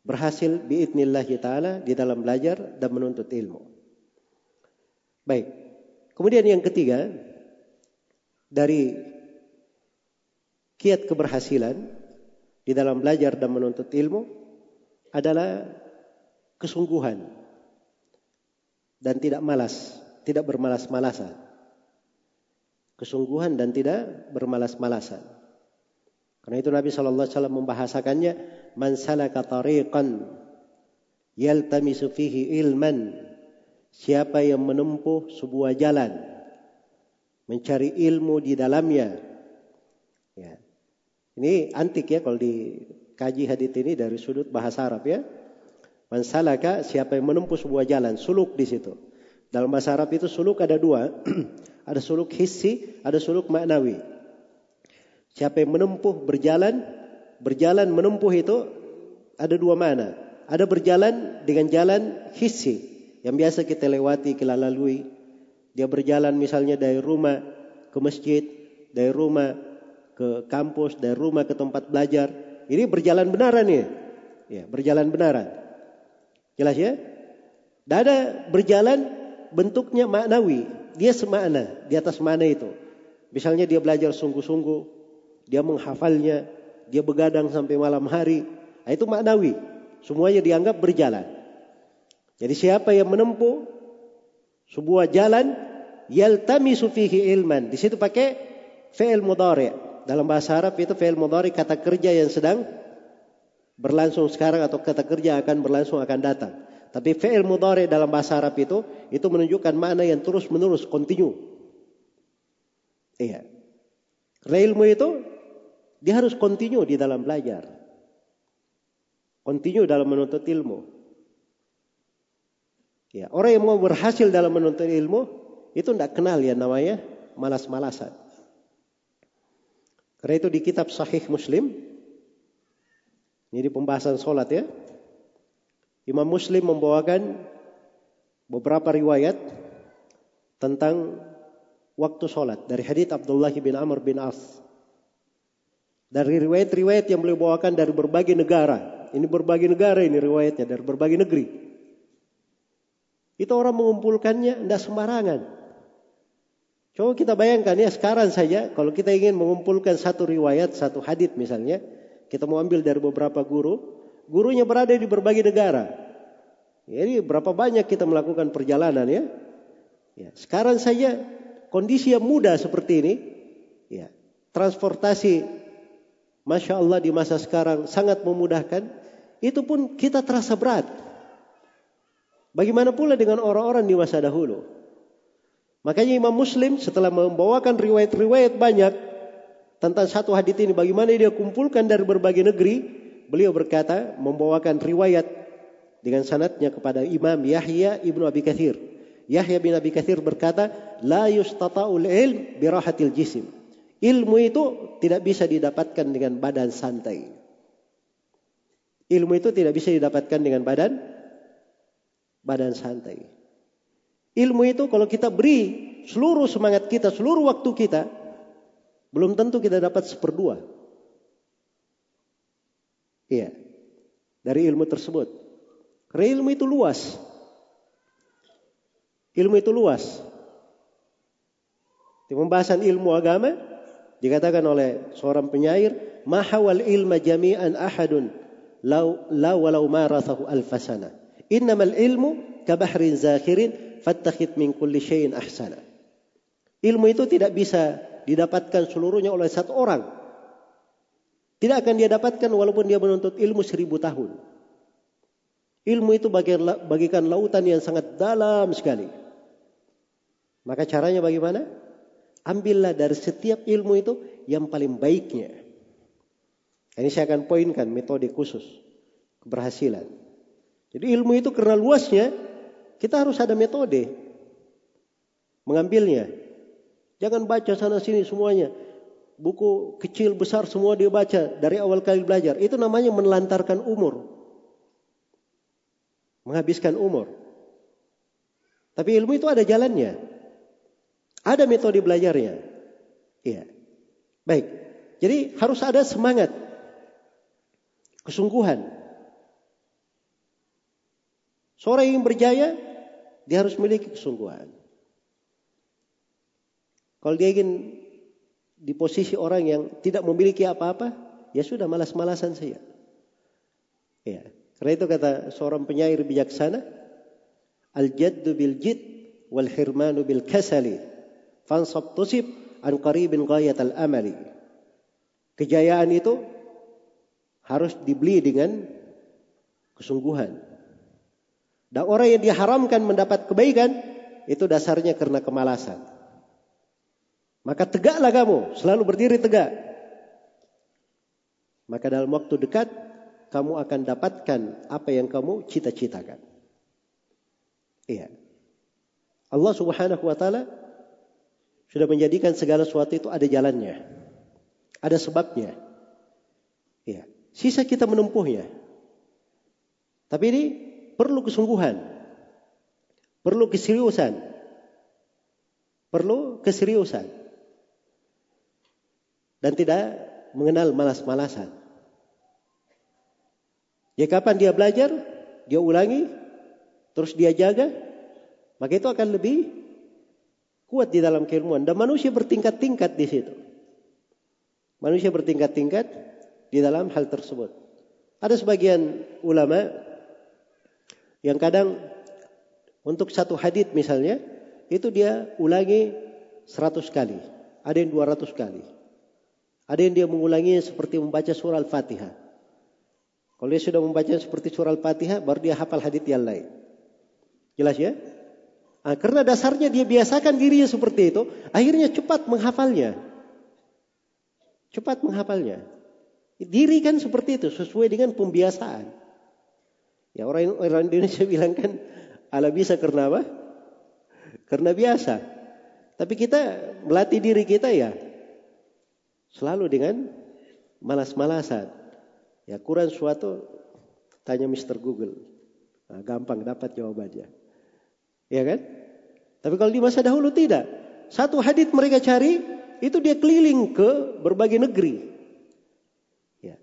berhasil biidnillah taala di dalam belajar dan menuntut ilmu. Baik. Kemudian yang ketiga dari kiat keberhasilan di dalam belajar dan menuntut ilmu adalah kesungguhan dan tidak malas, tidak bermalas-malasan. Kesungguhan dan tidak bermalas-malasan. Karena itu Nabi Shallallahu Alaihi Wasallam membahasakannya, "Man salaka tariqan yaltamisu ilman." Siapa yang menempuh sebuah jalan mencari ilmu di dalamnya. Ya. Ini antik ya kalau dikaji hadits ini dari sudut bahasa Arab ya. Man salaka siapa yang menempuh sebuah jalan, suluk di situ. Dalam bahasa Arab itu suluk ada dua. ada suluk hissi, ada suluk maknawi. Siapa yang menempuh berjalan, berjalan menempuh itu ada dua mana. Ada berjalan dengan jalan hissi yang biasa kita lewati, kita lalui. Dia berjalan misalnya dari rumah ke masjid, dari rumah ke kampus, dari rumah ke tempat belajar. Ini berjalan benaran ya. Ya, berjalan benaran. Jelas ya? Dan ada berjalan bentuknya maknawi. Dia semakna di atas mana itu. Misalnya dia belajar sungguh-sungguh, dia menghafalnya, dia begadang sampai malam hari. Nah, itu maknawi. Semuanya dianggap berjalan. Jadi siapa yang menempuh sebuah jalan yaltamisu fihi ilman. Di situ pakai fi'il mudhari. Dalam bahasa Arab itu fi'il mudhari kata kerja yang sedang berlangsung sekarang atau kata kerja akan berlangsung akan datang. Tapi fi'il mudhari dalam bahasa Arab itu itu menunjukkan makna yang terus menerus, kontinu. Iya. Karena itu dia harus kontinu di dalam belajar. Kontinu dalam menuntut ilmu. Ya, orang yang mau berhasil dalam menuntut ilmu itu tidak kenal ya namanya malas-malasan. Karena itu di kitab Sahih Muslim ini di pembahasan sholat ya. Imam Muslim membawakan beberapa riwayat tentang waktu sholat dari hadits Abdullah bin Amr bin As. Dari riwayat-riwayat yang beliau bawakan dari berbagai negara. Ini berbagai negara ini riwayatnya dari berbagai negeri. Itu orang mengumpulkannya tidak sembarangan. Coba kita bayangkan ya sekarang saja kalau kita ingin mengumpulkan satu riwayat, satu hadith misalnya, kita mau ambil dari beberapa guru, gurunya berada di berbagai negara. Jadi berapa banyak kita melakukan perjalanan ya? ya sekarang saja kondisi yang mudah seperti ini, ya transportasi Masya Allah di masa sekarang sangat memudahkan. Itu pun kita terasa berat. Bagaimana pula dengan orang-orang di masa dahulu. Makanya Imam Muslim setelah membawakan riwayat-riwayat banyak tentang satu hadis ini bagaimana dia kumpulkan dari berbagai negeri, beliau berkata membawakan riwayat dengan sanatnya kepada Imam Yahya ibnu Abi Kathir. Yahya bin Abi Kathir berkata, la yustata'ul ilm birahatil jisim. Ilmu itu tidak bisa didapatkan dengan badan santai. Ilmu itu tidak bisa didapatkan dengan badan badan santai. Ilmu itu kalau kita beri seluruh semangat kita, seluruh waktu kita, belum tentu kita dapat seperdua. Iya. Dari ilmu tersebut. Karena ilmu itu luas. Ilmu itu luas. Di pembahasan ilmu agama, Dikatakan oleh seorang penyair, "Mahawal ilma jami'an ahadun law la walau marathahu alfasana." Innamal ilmu kabahrin zakhirin fattakhid min kulli syai'in ahsana. Ilmu itu tidak bisa didapatkan seluruhnya oleh satu orang. Tidak akan dia dapatkan walaupun dia menuntut ilmu seribu tahun. Ilmu itu bagikan lautan yang sangat dalam sekali. Maka caranya bagaimana? Ambillah dari setiap ilmu itu yang paling baiknya. Ini saya akan poinkan metode khusus keberhasilan. Jadi ilmu itu karena luasnya kita harus ada metode mengambilnya. Jangan baca sana sini semuanya. Buku kecil besar semua dia baca dari awal kali belajar. Itu namanya menelantarkan umur. Menghabiskan umur. Tapi ilmu itu ada jalannya. Ada metode belajarnya. Iya. Baik. Jadi harus ada semangat. Kesungguhan. Seorang yang berjaya, dia harus memiliki kesungguhan. Kalau dia ingin di posisi orang yang tidak memiliki apa-apa, ya sudah malas-malasan saja. Ya. Karena itu kata seorang penyair bijaksana, Al-jaddu bil jid wal hirmanu bil kasali. Fansab tusib an qaribin ghayat al amali. Kejayaan itu harus dibeli dengan kesungguhan. Dan orang yang diharamkan mendapat kebaikan itu dasarnya karena kemalasan. Maka tegaklah kamu, selalu berdiri tegak. Maka dalam waktu dekat kamu akan dapatkan apa yang kamu cita-citakan. Iya. Allah Subhanahu wa taala sudah menjadikan segala sesuatu itu ada jalannya. Ada sebabnya. Iya. Sisa kita menempuhnya. Tapi ini perlu kesungguhan, perlu keseriusan, perlu keseriusan, dan tidak mengenal malas-malasan. Ya kapan dia belajar, dia ulangi, terus dia jaga, maka itu akan lebih kuat di dalam keilmuan. Dan manusia bertingkat-tingkat di situ. Manusia bertingkat-tingkat di dalam hal tersebut. Ada sebagian ulama yang kadang untuk satu hadith misalnya, itu dia ulangi 100 kali. Ada yang 200 kali. Ada yang dia mengulangi seperti membaca surah Al-Fatihah. Kalau dia sudah membaca seperti surah Al-Fatihah, baru dia hafal hadith yang lain. Jelas ya? Nah, karena dasarnya dia biasakan dirinya seperti itu, akhirnya cepat menghafalnya. Cepat menghafalnya. Diri kan seperti itu, sesuai dengan pembiasaan. Ya orang orang Indonesia bilang kan ala bisa karena apa? Karena biasa. Tapi kita melatih diri kita ya selalu dengan malas-malasan. Ya kurang suatu tanya Mr. Google. Nah, gampang dapat jawabannya. Ya kan? Tapi kalau di masa dahulu tidak. Satu hadit mereka cari, itu dia keliling ke berbagai negeri. Ya.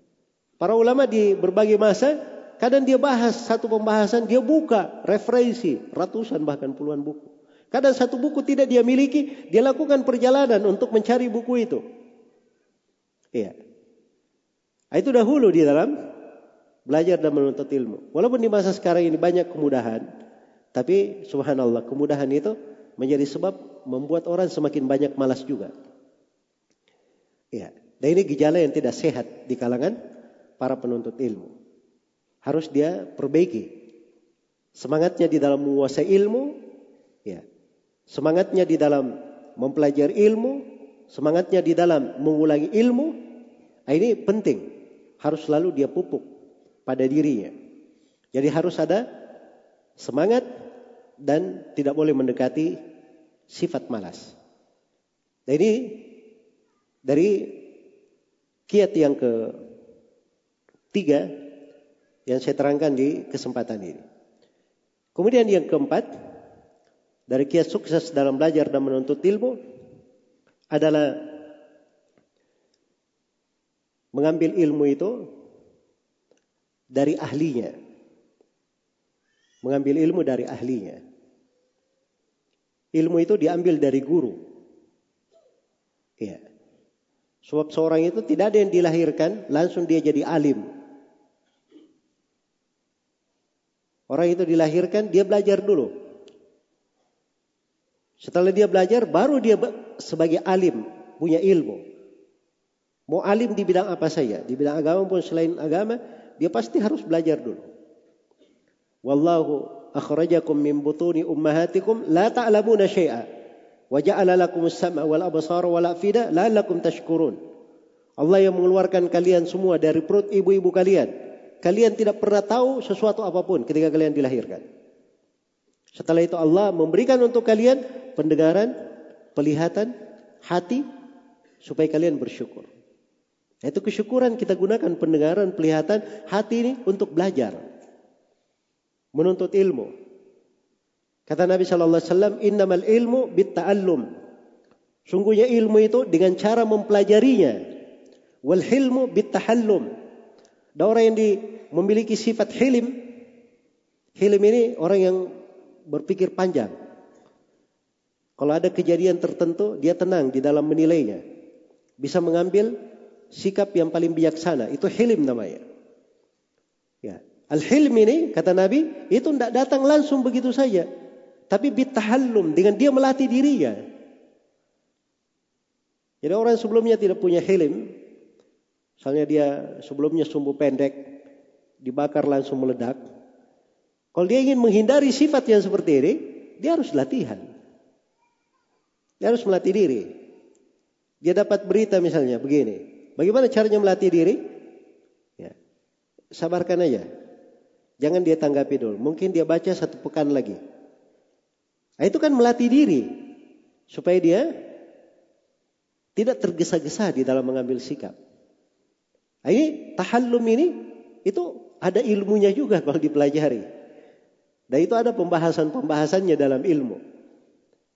Para ulama di berbagai masa Kadang dia bahas satu pembahasan, dia buka referensi ratusan bahkan puluhan buku. Kadang satu buku tidak dia miliki, dia lakukan perjalanan untuk mencari buku itu. Iya. Itu dahulu di dalam belajar dan menuntut ilmu. Walaupun di masa sekarang ini banyak kemudahan, tapi subhanallah kemudahan itu menjadi sebab membuat orang semakin banyak malas juga. Iya. Dan ini gejala yang tidak sehat di kalangan para penuntut ilmu harus dia perbaiki. Semangatnya di dalam menguasai ilmu, ya. Semangatnya di dalam mempelajari ilmu, semangatnya di dalam mengulangi ilmu, nah ini penting. Harus selalu dia pupuk pada dirinya. Jadi harus ada semangat dan tidak boleh mendekati sifat malas. Nah ini dari kiat yang ketiga yang saya terangkan di kesempatan ini. Kemudian yang keempat, dari kiat sukses dalam belajar dan menuntut ilmu adalah mengambil ilmu itu dari ahlinya. Mengambil ilmu dari ahlinya. Ilmu itu diambil dari guru. Iya. Sebab seorang itu tidak ada yang dilahirkan langsung dia jadi alim. Orang itu dilahirkan, dia belajar dulu. Setelah dia belajar, baru dia sebagai alim, punya ilmu. Mau alim di bidang apa saja, di bidang agama pun selain agama, dia pasti harus belajar dulu. Wallahu akhrajakum min butuni ummahatikum la ta'lamuna syai'a wa ja'ala lakum as-sam'a wal absara wal afida la'allakum tashkurun. Allah yang mengeluarkan kalian semua dari perut ibu-ibu kalian. Kalian tidak pernah tahu sesuatu apapun ketika kalian dilahirkan. Setelah itu Allah memberikan untuk kalian pendengaran, pelihatan, hati supaya kalian bersyukur. Itu kesyukuran kita gunakan pendengaran, pelihatan, hati ini untuk belajar. Menuntut ilmu. Kata Nabi Shallallahu Alaihi Wasallam, Innamal ilmu bit ta'allum. Sungguhnya ilmu itu dengan cara mempelajarinya. Wal hilmu bit tahallum. Ada orang yang di, memiliki sifat hilim. Hilim ini orang yang berpikir panjang. Kalau ada kejadian tertentu, dia tenang di dalam menilainya. Bisa mengambil sikap yang paling bijaksana. Itu hilim namanya. Ya. Al-hilm ini, kata Nabi, itu tidak datang langsung begitu saja. Tapi bitahallum, dengan dia melatih dirinya. Jadi orang sebelumnya tidak punya hilim. Misalnya dia sebelumnya sumbu pendek, dibakar langsung meledak. Kalau dia ingin menghindari sifat yang seperti ini, dia harus latihan. Dia harus melatih diri. Dia dapat berita misalnya begini. Bagaimana caranya melatih diri? Ya. Sabarkan aja. Jangan dia tanggapi dulu. Mungkin dia baca satu pekan lagi. Nah, itu kan melatih diri. Supaya dia tidak tergesa-gesa di dalam mengambil sikap. Nah, ini tahallum ini itu ada ilmunya juga kalau dipelajari. Dan itu ada pembahasan-pembahasannya dalam ilmu.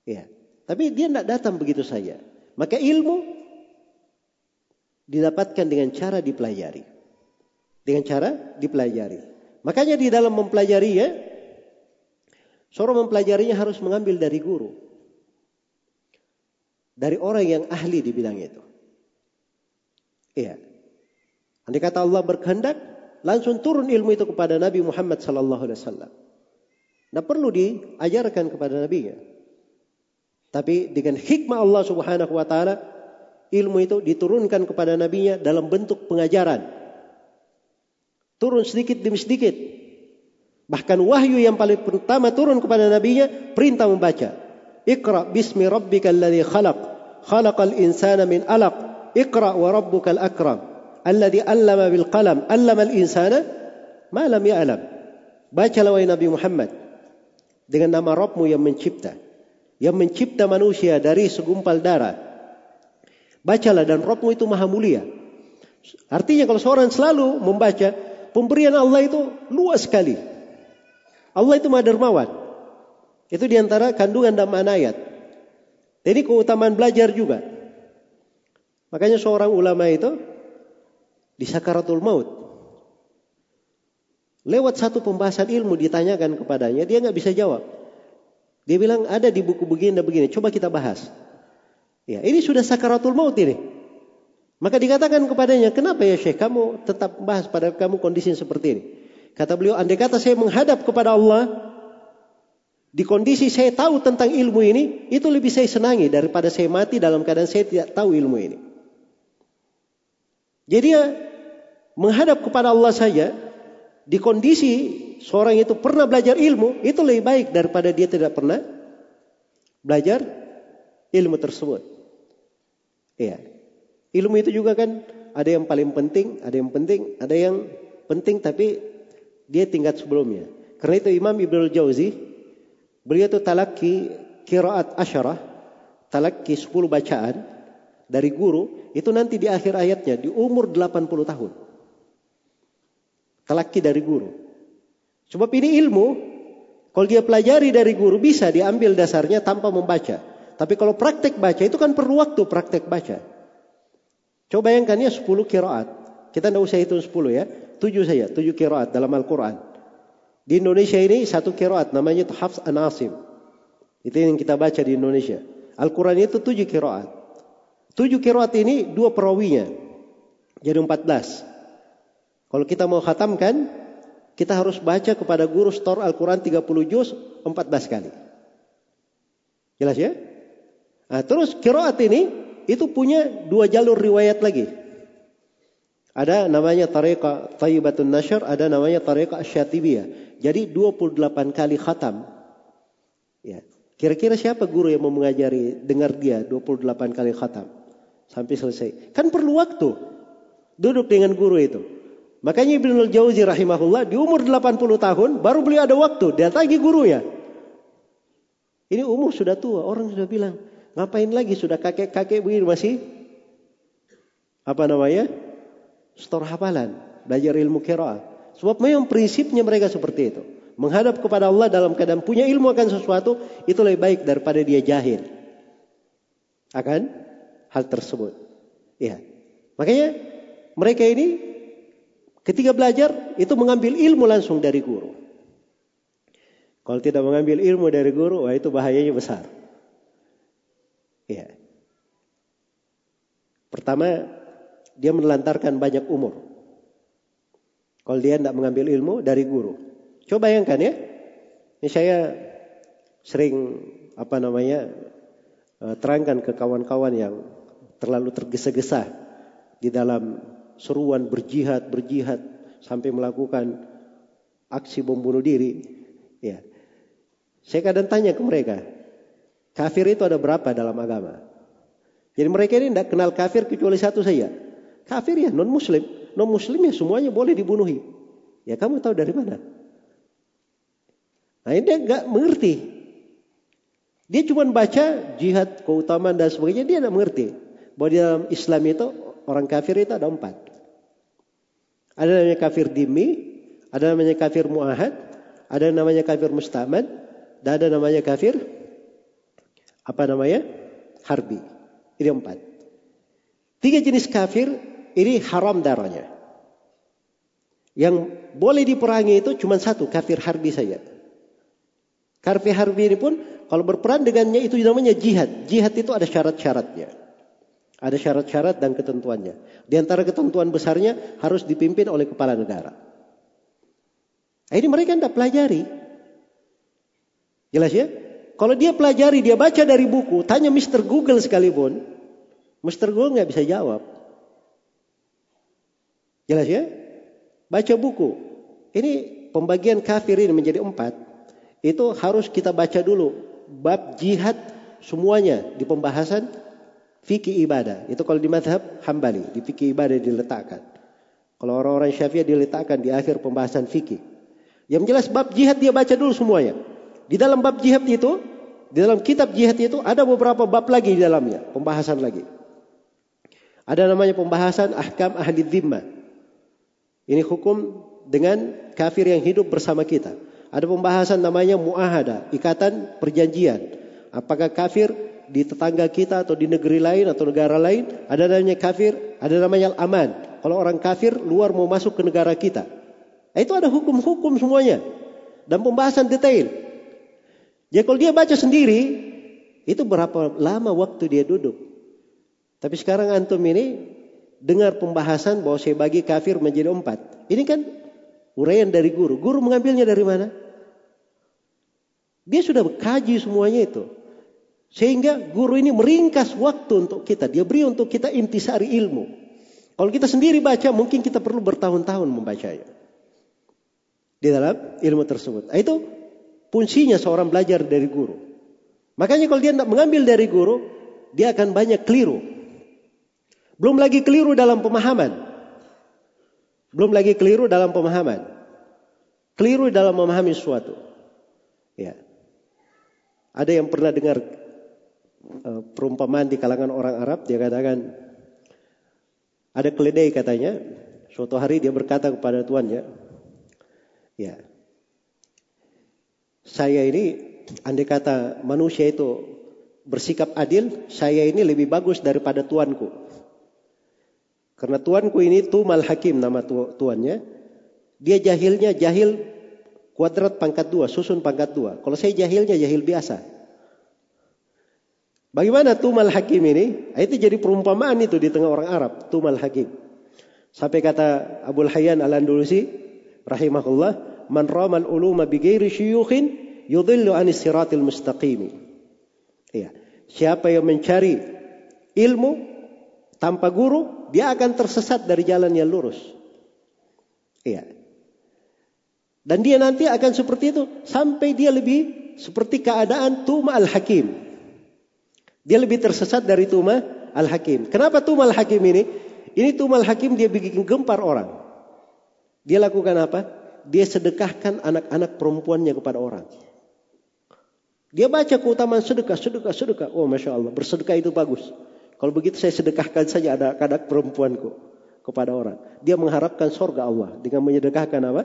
Ya. Tapi dia tidak datang begitu saja. Maka ilmu didapatkan dengan cara dipelajari. Dengan cara dipelajari. Makanya di dalam mempelajari ya, seorang mempelajarinya harus mengambil dari guru. Dari orang yang ahli di bidang itu. Iya. Andai kata Allah berkehendak, langsung turun ilmu itu kepada Nabi Muhammad sallallahu alaihi wasallam. Nah perlu diajarkan kepada Nabi. Tapi dengan hikmah Allah Subhanahu wa taala ilmu itu diturunkan kepada nabinya dalam bentuk pengajaran. Turun sedikit demi sedikit. Bahkan wahyu yang paling pertama turun kepada nabinya perintah membaca. Iqra bismi rabbikal ladzi khalaq. Khalaqal insana min alaq. Iqra wa rabbukal akram. Alladzi 'allama bil qalam. 'Allama al insana ma lam ya'lam. Bacalah wahai Nabi Muhammad dengan nama Rabbmu yang mencipta yang mencipta manusia dari segumpal darah. Bacalah dan rohmu itu maha mulia. Artinya kalau seorang selalu membaca, pemberian Allah itu luas sekali. Allah itu maha dermawan. Itu di antara kandungan dan makna ayat. Jadi keutamaan belajar juga. Makanya seorang ulama itu di sakaratul maut. Lewat satu pembahasan ilmu ditanyakan kepadanya, dia nggak bisa jawab. Dia bilang ada di buku begini dan begini. Coba kita bahas. Ya, ini sudah sakaratul maut ini. Maka dikatakan kepadanya, kenapa ya Syekh kamu tetap bahas pada kamu kondisi seperti ini? Kata beliau, andai kata saya menghadap kepada Allah, di kondisi saya tahu tentang ilmu ini, itu lebih saya senangi daripada saya mati dalam keadaan saya tidak tahu ilmu ini. Jadi ya, menghadap kepada Allah saja, di kondisi seorang itu pernah belajar ilmu, itu lebih baik daripada dia tidak pernah belajar ilmu tersebut. Iya. Ilmu itu juga kan ada yang paling penting, ada yang penting, ada yang penting tapi dia tingkat sebelumnya. Karena itu Imam Ibnu Jauzi beliau itu talaki kiraat asyarah, talaki 10 bacaan dari guru, itu nanti di akhir ayatnya di umur 80 tahun. Talaki dari guru. Sebab ini ilmu, kalau dia pelajari dari guru bisa diambil dasarnya tanpa membaca. Tapi kalau praktek baca itu kan perlu waktu praktek baca. Coba bayangkan ya 10 kiraat. Kita tidak usah hitung 10 ya. 7 saja, 7 kiraat dalam Al-Quran. Di Indonesia ini satu kiraat namanya Hafs An-Asim. Itu yang kita baca di Indonesia. Al-Quran itu 7 kiraat. 7 kiraat ini dua perawinya. Jadi 14. Kalau kita mau khatamkan, kita harus baca kepada guru store Al-Quran 30 juz 14 kali. Jelas ya? Nah, terus kiroat ini itu punya dua jalur riwayat lagi. Ada namanya tariqah Tayyibatun Nashr, ada namanya tariqah Syatibiyah. Jadi 28 kali khatam. Ya. Kira-kira siapa guru yang mau mengajari dengar dia 28 kali khatam sampai selesai? Kan perlu waktu duduk dengan guru itu. Makanya Ibnu Jauzi rahimahullah di umur 80 tahun baru beliau ada waktu datangi guru ya. Ini umur sudah tua, orang sudah bilang, ngapain lagi sudah kakek-kakek begini masih apa namanya? Store hafalan, belajar ilmu kiraah. Sebab memang prinsipnya mereka seperti itu. Menghadap kepada Allah dalam keadaan punya ilmu akan sesuatu itu lebih baik daripada dia jahil akan hal tersebut. Ya. Makanya mereka ini ketika belajar itu mengambil ilmu langsung dari guru. Kalau tidak mengambil ilmu dari guru, wah itu bahayanya besar. Ya. Pertama, dia menelantarkan banyak umur. Kalau dia tidak mengambil ilmu dari guru. Coba bayangkan ya. Ini saya sering apa namanya eh, terangkan ke kawan-kawan yang terlalu tergesa-gesa di dalam seruan berjihad, berjihad sampai melakukan aksi bom bunuh diri. Ya. Saya kadang tanya ke mereka, kafir itu ada berapa dalam agama? Jadi mereka ini tidak kenal kafir kecuali satu saja. Kafir ya non muslim. Non muslim ya semuanya boleh dibunuhi. Ya kamu tahu dari mana? Nah ini dia nggak mengerti. Dia cuma baca jihad, keutamaan dan sebagainya. Dia tidak mengerti. Bahwa di dalam Islam itu orang kafir itu ada empat. Ada namanya kafir dimi, ada namanya kafir muahad, ada namanya kafir mustamad, dan ada namanya kafir apa namanya? Harbi. Ini empat. Tiga jenis kafir ini haram darahnya. Yang boleh diperangi itu cuma satu, kafir harbi saja. Kafir harbi ini pun kalau berperang dengannya itu namanya jihad. Jihad itu ada syarat-syaratnya. Ada syarat-syarat dan ketentuannya. Di antara ketentuan besarnya harus dipimpin oleh kepala negara. Nah, ini mereka tidak pelajari. Jelas ya? Kalau dia pelajari, dia baca dari buku, tanya Mr. Google sekalipun, Mr. Google nggak bisa jawab. Jelas ya? Baca buku. Ini pembagian kafir ini menjadi empat. Itu harus kita baca dulu. Bab jihad semuanya di pembahasan fikih ibadah. Itu kalau di madhab hambali. Di fikih ibadah diletakkan. Kalau orang-orang syafi'ah diletakkan di akhir pembahasan fikih. Yang jelas bab jihad dia baca dulu semuanya. Di dalam bab jihad itu, di dalam kitab jihad itu ada beberapa bab lagi di dalamnya. Pembahasan lagi. Ada namanya pembahasan ahkam ahli dhimma. Ini hukum dengan kafir yang hidup bersama kita. Ada pembahasan namanya muahada, ikatan perjanjian. Apakah kafir di tetangga kita atau di negeri lain atau negara lain, ada namanya kafir, ada namanya aman. Kalau orang kafir luar mau masuk ke negara kita. Itu ada hukum-hukum semuanya. Dan pembahasan detail. Jadi kalau dia baca sendiri, itu berapa lama waktu dia duduk. Tapi sekarang antum ini dengar pembahasan bahwa saya bagi kafir menjadi empat. Ini kan uraian dari guru. Guru mengambilnya dari mana? Dia sudah kaji semuanya itu. Sehingga guru ini meringkas waktu untuk kita. Dia beri untuk kita intisari ilmu. Kalau kita sendiri baca, mungkin kita perlu bertahun-tahun membacanya. Di dalam ilmu tersebut. Nah, itu fungsinya seorang belajar dari guru. Makanya kalau dia tidak mengambil dari guru, dia akan banyak keliru. Belum lagi keliru dalam pemahaman. Belum lagi keliru dalam pemahaman. Keliru dalam memahami sesuatu. Ya. Ada yang pernah dengar uh, perumpamaan di kalangan orang Arab, dia katakan ada keledai katanya. Suatu hari dia berkata kepada tuannya, ya, saya ini andai kata manusia itu bersikap adil, saya ini lebih bagus daripada tuanku. Karena tuanku ini Tumal Hakim nama tu, tuannya. Dia jahilnya jahil kuadrat pangkat dua, susun pangkat dua. Kalau saya jahilnya jahil biasa. Bagaimana Tumal Hakim ini? Itu jadi perumpamaan itu di tengah orang Arab. Tumal Hakim. Sampai kata Abu Hayyan Al-Andalusi rahimahullah, "Man ramal uluma bi ghairi syuyukhin yudhillu anis siratil mustaqimi." Iya. Siapa yang mencari ilmu tanpa guru, dia akan tersesat dari jalan yang lurus. Iya. Dan dia nanti akan seperti itu sampai dia lebih seperti keadaan Tuma al-Hakim. Dia lebih tersesat dari Tuma al-Hakim. Kenapa Tuma al-Hakim ini? Ini Tuma al-Hakim dia bikin gempar orang. Dia lakukan apa? Dia sedekahkan anak-anak perempuannya kepada orang. Dia baca keutamaan sedekah, sedekah, sedekah. Oh Masya Allah, bersedekah itu bagus. Kalau begitu saya sedekahkan saja ada anak perempuanku kepada orang. Dia mengharapkan sorga Allah dengan menyedekahkan apa?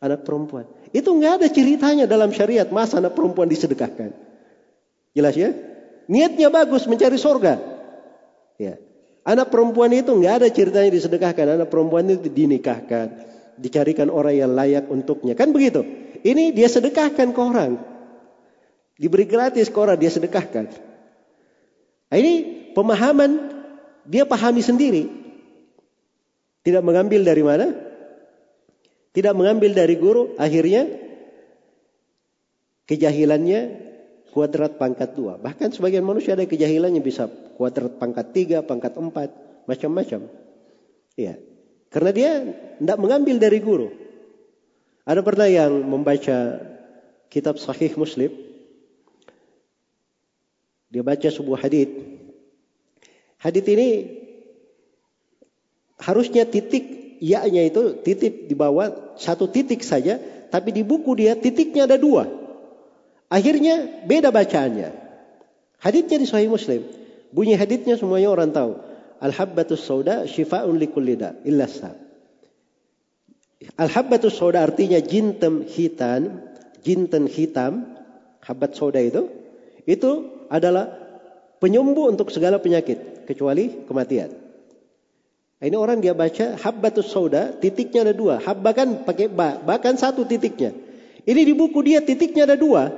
Anak perempuan. Itu nggak ada ceritanya dalam syariat masa anak perempuan disedekahkan. Jelas ya? Niatnya bagus mencari sorga. Ya. Anak perempuan itu nggak ada ceritanya disedekahkan. Anak perempuan itu dinikahkan, dicarikan orang yang layak untuknya. Kan begitu? Ini dia sedekahkan ke orang. Diberi gratis ke orang, dia sedekahkan. Nah, ini pemahaman dia pahami sendiri. Tidak mengambil dari mana? Tidak mengambil dari guru, akhirnya kejahilannya kuadrat pangkat dua. Bahkan sebagian manusia ada kejahilannya bisa kuadrat pangkat tiga, pangkat empat, macam-macam. Iya. Karena dia tidak mengambil dari guru. Ada pernah yang membaca kitab Sahih Muslim, dia baca sebuah hadis. Hadis ini harusnya titik ya-nya itu titik di bawah satu titik saja, tapi di buku dia titiknya ada dua. Akhirnya beda bacaannya. Hadisnya di Sahih Muslim. Bunyi hadisnya semuanya orang tahu. Al-habbatus sauda syifa'un likulli da illa Al-habbatus sauda artinya jinten hitam, jinten hitam, habat sauda itu itu adalah penyembuh untuk segala penyakit kecuali kematian. Ini orang dia baca habbatus sauda, titiknya ada dua. Habba kan pakai ba, bahkan satu titiknya. Ini di buku dia titiknya ada dua.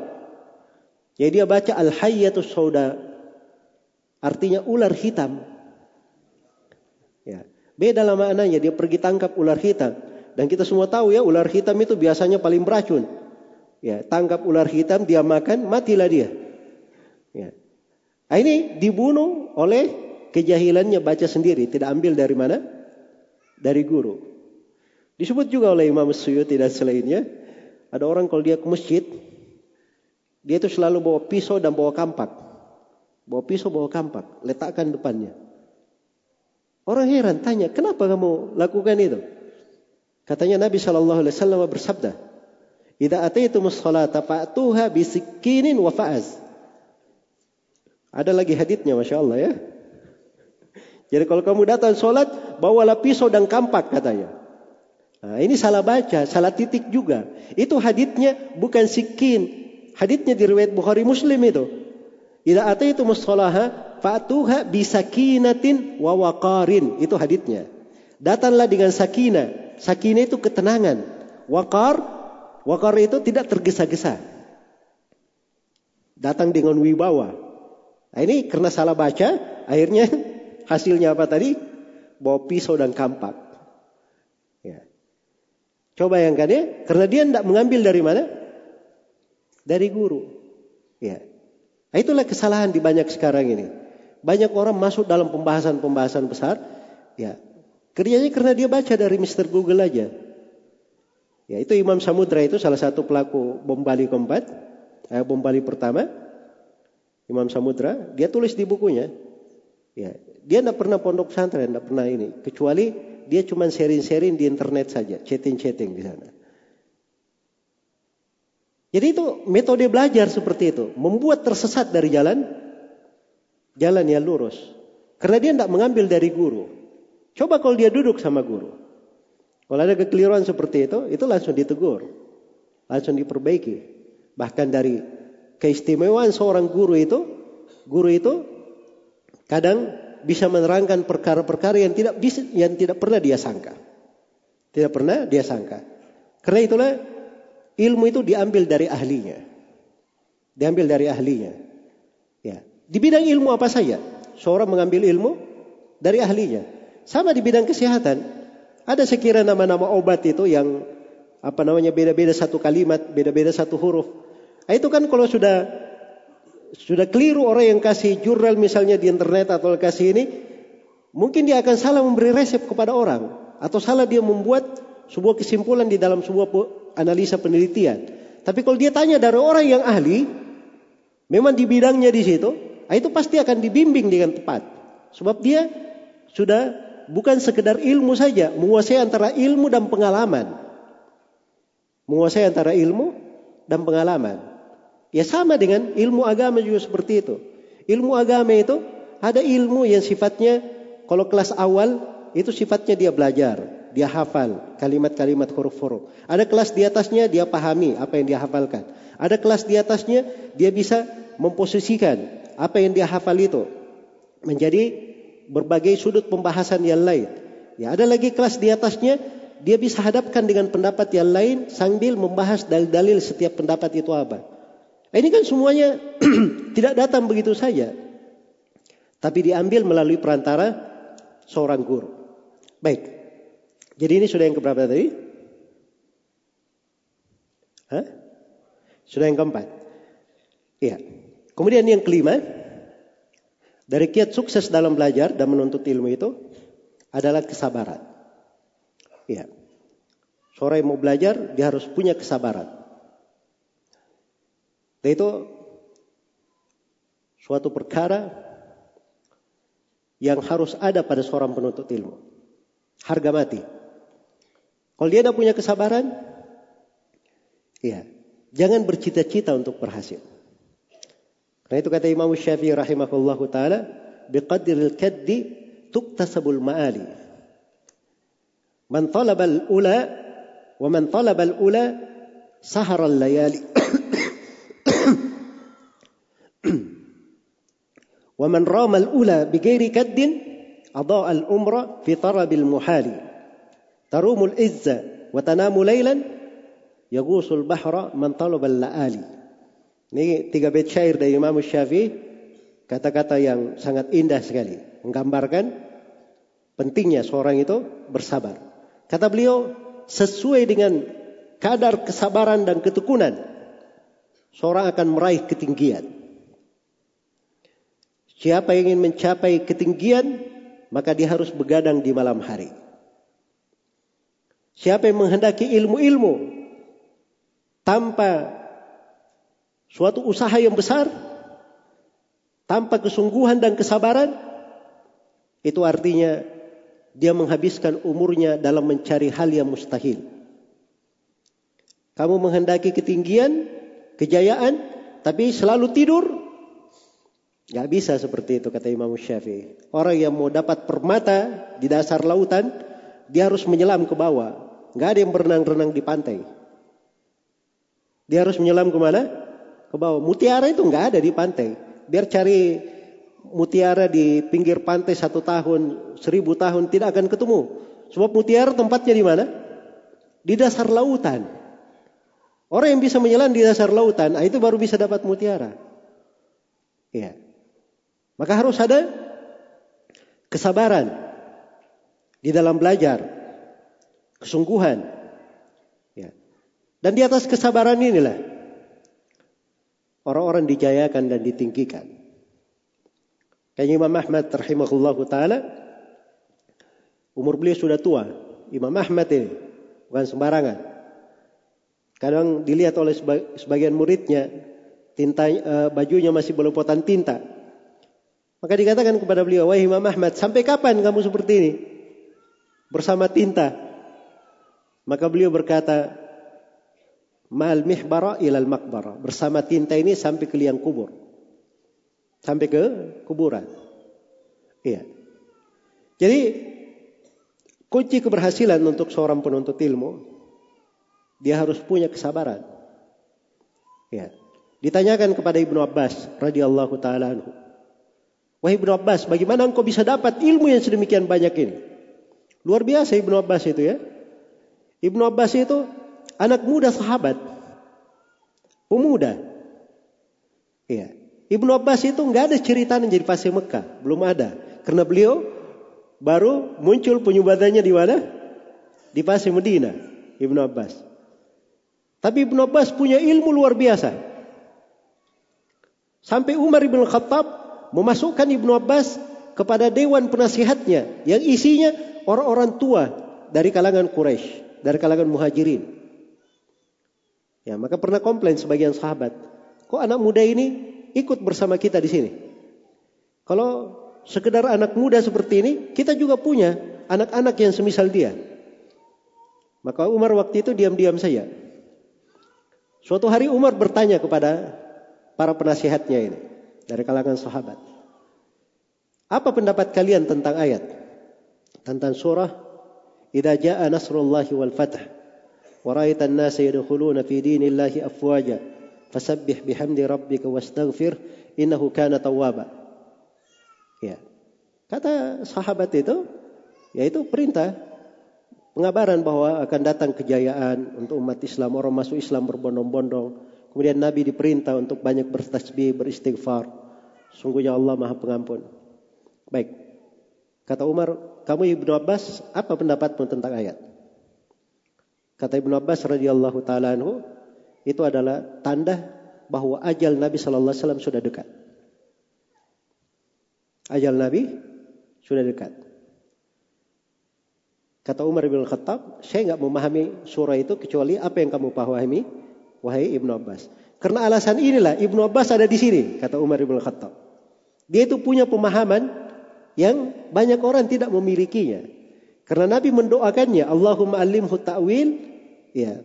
Jadi dia baca al hayyatus sauda. Artinya ular hitam. Ya. Beda lah maknanya, dia pergi tangkap ular hitam. Dan kita semua tahu ya, ular hitam itu biasanya paling beracun. Ya, tangkap ular hitam, dia makan, matilah dia. Ya. Nah, ini dibunuh oleh kejahilannya baca sendiri, tidak ambil dari mana? Dari guru. Disebut juga oleh Imam Suyuti dan selainnya, ada orang kalau dia ke masjid, dia itu selalu bawa pisau dan bawa kampak. Bawa pisau, bawa kampak, letakkan depannya. Orang heran tanya, kenapa kamu lakukan itu? Katanya Nabi Shallallahu Alaihi Wasallam bersabda, "Ida itu salata fa'tuha bisikinin wa fa'az." Ada lagi haditnya, Masya Allah ya. Jadi kalau kamu datang sholat, bawalah pisau dan kampak katanya. Nah, ini salah baca, salah titik juga. Itu haditnya bukan sikin. Haditnya di riwayat Bukhari Muslim itu. Ida itu musolaha fa'tuha bisakinatin wa waqarin. Itu haditnya. Datanglah dengan sakina. Sakina itu ketenangan. Wakar, wakar itu tidak tergesa-gesa. Datang dengan wibawa. Nah ini karena salah baca, akhirnya hasilnya apa tadi? Bawa pisau dan kampak. Ya. Coba bayangkan ya, karena dia tidak mengambil dari mana? Dari guru. Ya. Nah, itulah kesalahan di banyak sekarang ini. Banyak orang masuk dalam pembahasan-pembahasan besar, ya. Kerjanya karena dia baca dari Mr. Google aja. Ya, itu Imam Samudra itu salah satu pelaku bom Bali keempat, eh, bom Bali pertama. Imam Samudra, dia tulis di bukunya. Ya, dia tidak pernah pondok pesantren, tidak pernah ini. Kecuali dia cuma sharing-sharing di internet saja, chatting-chatting di sana. Jadi itu metode belajar seperti itu, membuat tersesat dari jalan jalan yang lurus. Karena dia tidak mengambil dari guru. Coba kalau dia duduk sama guru. Kalau ada kekeliruan seperti itu, itu langsung ditegur. Langsung diperbaiki. Bahkan dari keistimewaan seorang guru itu, guru itu kadang bisa menerangkan perkara-perkara yang tidak bisa, yang tidak pernah dia sangka. Tidak pernah dia sangka. Karena itulah ilmu itu diambil dari ahlinya. Diambil dari ahlinya. Ya. Di bidang ilmu apa saja? Seorang mengambil ilmu dari ahlinya. Sama di bidang kesehatan. Ada sekira nama-nama obat itu yang apa namanya beda-beda satu kalimat, beda-beda satu huruf. Nah, itu kan kalau sudah sudah keliru orang yang kasih jurnal misalnya di internet atau kasih ini, mungkin dia akan salah memberi resep kepada orang atau salah dia membuat sebuah kesimpulan di dalam sebuah analisa penelitian. Tapi kalau dia tanya dari orang yang ahli, memang di bidangnya di situ, ah, itu pasti akan dibimbing dengan tepat. Sebab dia sudah bukan sekedar ilmu saja, menguasai antara ilmu dan pengalaman. Menguasai antara ilmu dan pengalaman. Ya sama dengan ilmu agama juga seperti itu. Ilmu agama itu ada ilmu yang sifatnya kalau kelas awal itu sifatnya dia belajar, dia hafal kalimat-kalimat huruf-huruf. Ada kelas di atasnya dia pahami apa yang dia hafalkan. Ada kelas di atasnya dia bisa memposisikan apa yang dia hafal itu menjadi berbagai sudut pembahasan yang lain. Ya, ada lagi kelas di atasnya dia bisa hadapkan dengan pendapat yang lain sambil membahas dalil-dalil setiap pendapat itu apa. Ini kan semuanya tidak datang begitu saja. Tapi diambil melalui perantara seorang guru. Baik. Jadi ini sudah yang keberapa tadi? Hah? Sudah yang keempat. Iya. Kemudian yang kelima, dari kiat sukses dalam belajar dan menuntut ilmu itu adalah kesabaran. Iya. Yang mau belajar, dia harus punya kesabaran. Dan itu suatu perkara yang harus ada pada seorang penuntut ilmu. Harga mati. Kalau dia tidak punya kesabaran, ya, jangan bercita-cita untuk berhasil. Karena itu kata Imam Syafi'i rahimahullah taala, biqadril kaddi tuktasabul ma'ali. Man talaba al-ula wa man talaba al-ula sahara al-layali. ومن رام الأولى بغير كد أضاء الأمر في طرب المحال تروم العزة وتنام ليلا يغوص البحر من طلب اللآلي Ini tiga bait syair dari Imam Syafi'i, kata-kata yang sangat indah sekali, menggambarkan pentingnya seorang itu bersabar. Kata beliau, sesuai dengan kadar kesabaran dan ketekunan, seorang akan meraih ketinggian. Siapa yang ingin mencapai ketinggian, maka dia harus begadang di malam hari. Siapa yang menghendaki ilmu-ilmu tanpa suatu usaha yang besar, tanpa kesungguhan dan kesabaran, itu artinya dia menghabiskan umurnya dalam mencari hal yang mustahil. Kamu menghendaki ketinggian, kejayaan, tapi selalu tidur, Gak bisa seperti itu kata Imam Syafi'i. Orang yang mau dapat permata di dasar lautan, dia harus menyelam ke bawah. Gak ada yang berenang-renang di pantai. Dia harus menyelam ke mana? Ke bawah. Mutiara itu gak ada di pantai. Biar cari mutiara di pinggir pantai satu tahun, seribu tahun tidak akan ketemu. Sebab mutiara tempatnya di mana? Di dasar lautan. Orang yang bisa menyelam di dasar lautan, ah, itu baru bisa dapat mutiara. Ya. Maka harus ada kesabaran di dalam belajar, kesungguhan. Ya. Dan di atas kesabaran inilah orang-orang dijayakan dan ditinggikan. Kayak Imam Ahmad rahimahullah taala umur beliau sudah tua. Imam Ahmad ini bukan sembarangan. Kadang dilihat oleh sebagian muridnya tinta uh, bajunya masih potan tinta. Maka dikatakan kepada beliau, wahai Imam Ahmad, sampai kapan kamu seperti ini? Bersama tinta. Maka beliau berkata, Mal mihbara ilal makbara. Bersama tinta ini sampai ke liang kubur. Sampai ke kuburan. Iya. Jadi, kunci keberhasilan untuk seorang penuntut ilmu, dia harus punya kesabaran. Ya. Ditanyakan kepada Ibnu Abbas radhiyallahu taala anhu. Wahai Ibnu Abbas, bagaimana engkau bisa dapat ilmu yang sedemikian banyak ini? Luar biasa Ibnu Abbas itu ya. Ibnu Abbas itu anak muda sahabat. Pemuda. Iya. Ibnu Abbas itu nggak ada cerita menjadi fasih Mekah, belum ada. Karena beliau baru muncul penyubatannya di mana? Di fasih Medina, Ibnu Abbas. Tapi Ibnu Abbas punya ilmu luar biasa. Sampai Umar bin Khattab memasukkan Ibnu Abbas kepada dewan penasihatnya yang isinya orang-orang tua dari kalangan Quraisy, dari kalangan Muhajirin. Ya, maka pernah komplain sebagian sahabat, kok anak muda ini ikut bersama kita di sini? Kalau sekedar anak muda seperti ini, kita juga punya anak-anak yang semisal dia. Maka Umar waktu itu diam-diam saja. Suatu hari Umar bertanya kepada para penasihatnya ini dari kalangan sahabat. Apa pendapat kalian tentang ayat? Tentang surah Idza jaa nasrullahi wal fath wa ra'aita an-nasa yadkhuluna fi dinillahi afwaja fasabbih bihamdi rabbika wastaghfir innahu kana tawwaba. Ya. Kata sahabat itu yaitu perintah pengabaran bahwa akan datang kejayaan untuk umat Islam, orang masuk Islam berbondong-bondong, Kemudian Nabi diperintah untuk banyak bertasbih, beristighfar. Sungguhnya Allah Maha Pengampun. Baik. Kata Umar, kamu Ibnu Abbas, apa pendapatmu tentang ayat? Kata Ibnu Abbas radhiyallahu taala anhu, itu adalah tanda bahwa ajal Nabi sallallahu alaihi wasallam sudah dekat. Ajal Nabi sudah dekat. Kata Umar bin Khattab, saya nggak memahami surah itu kecuali apa yang kamu pahami wahai Ibnu Abbas. Karena alasan inilah Ibnu Abbas ada di sini, kata Umar bin Khattab. Dia itu punya pemahaman yang banyak orang tidak memilikinya. Karena Nabi mendoakannya, Allahumma alimhu ta'wil, ya.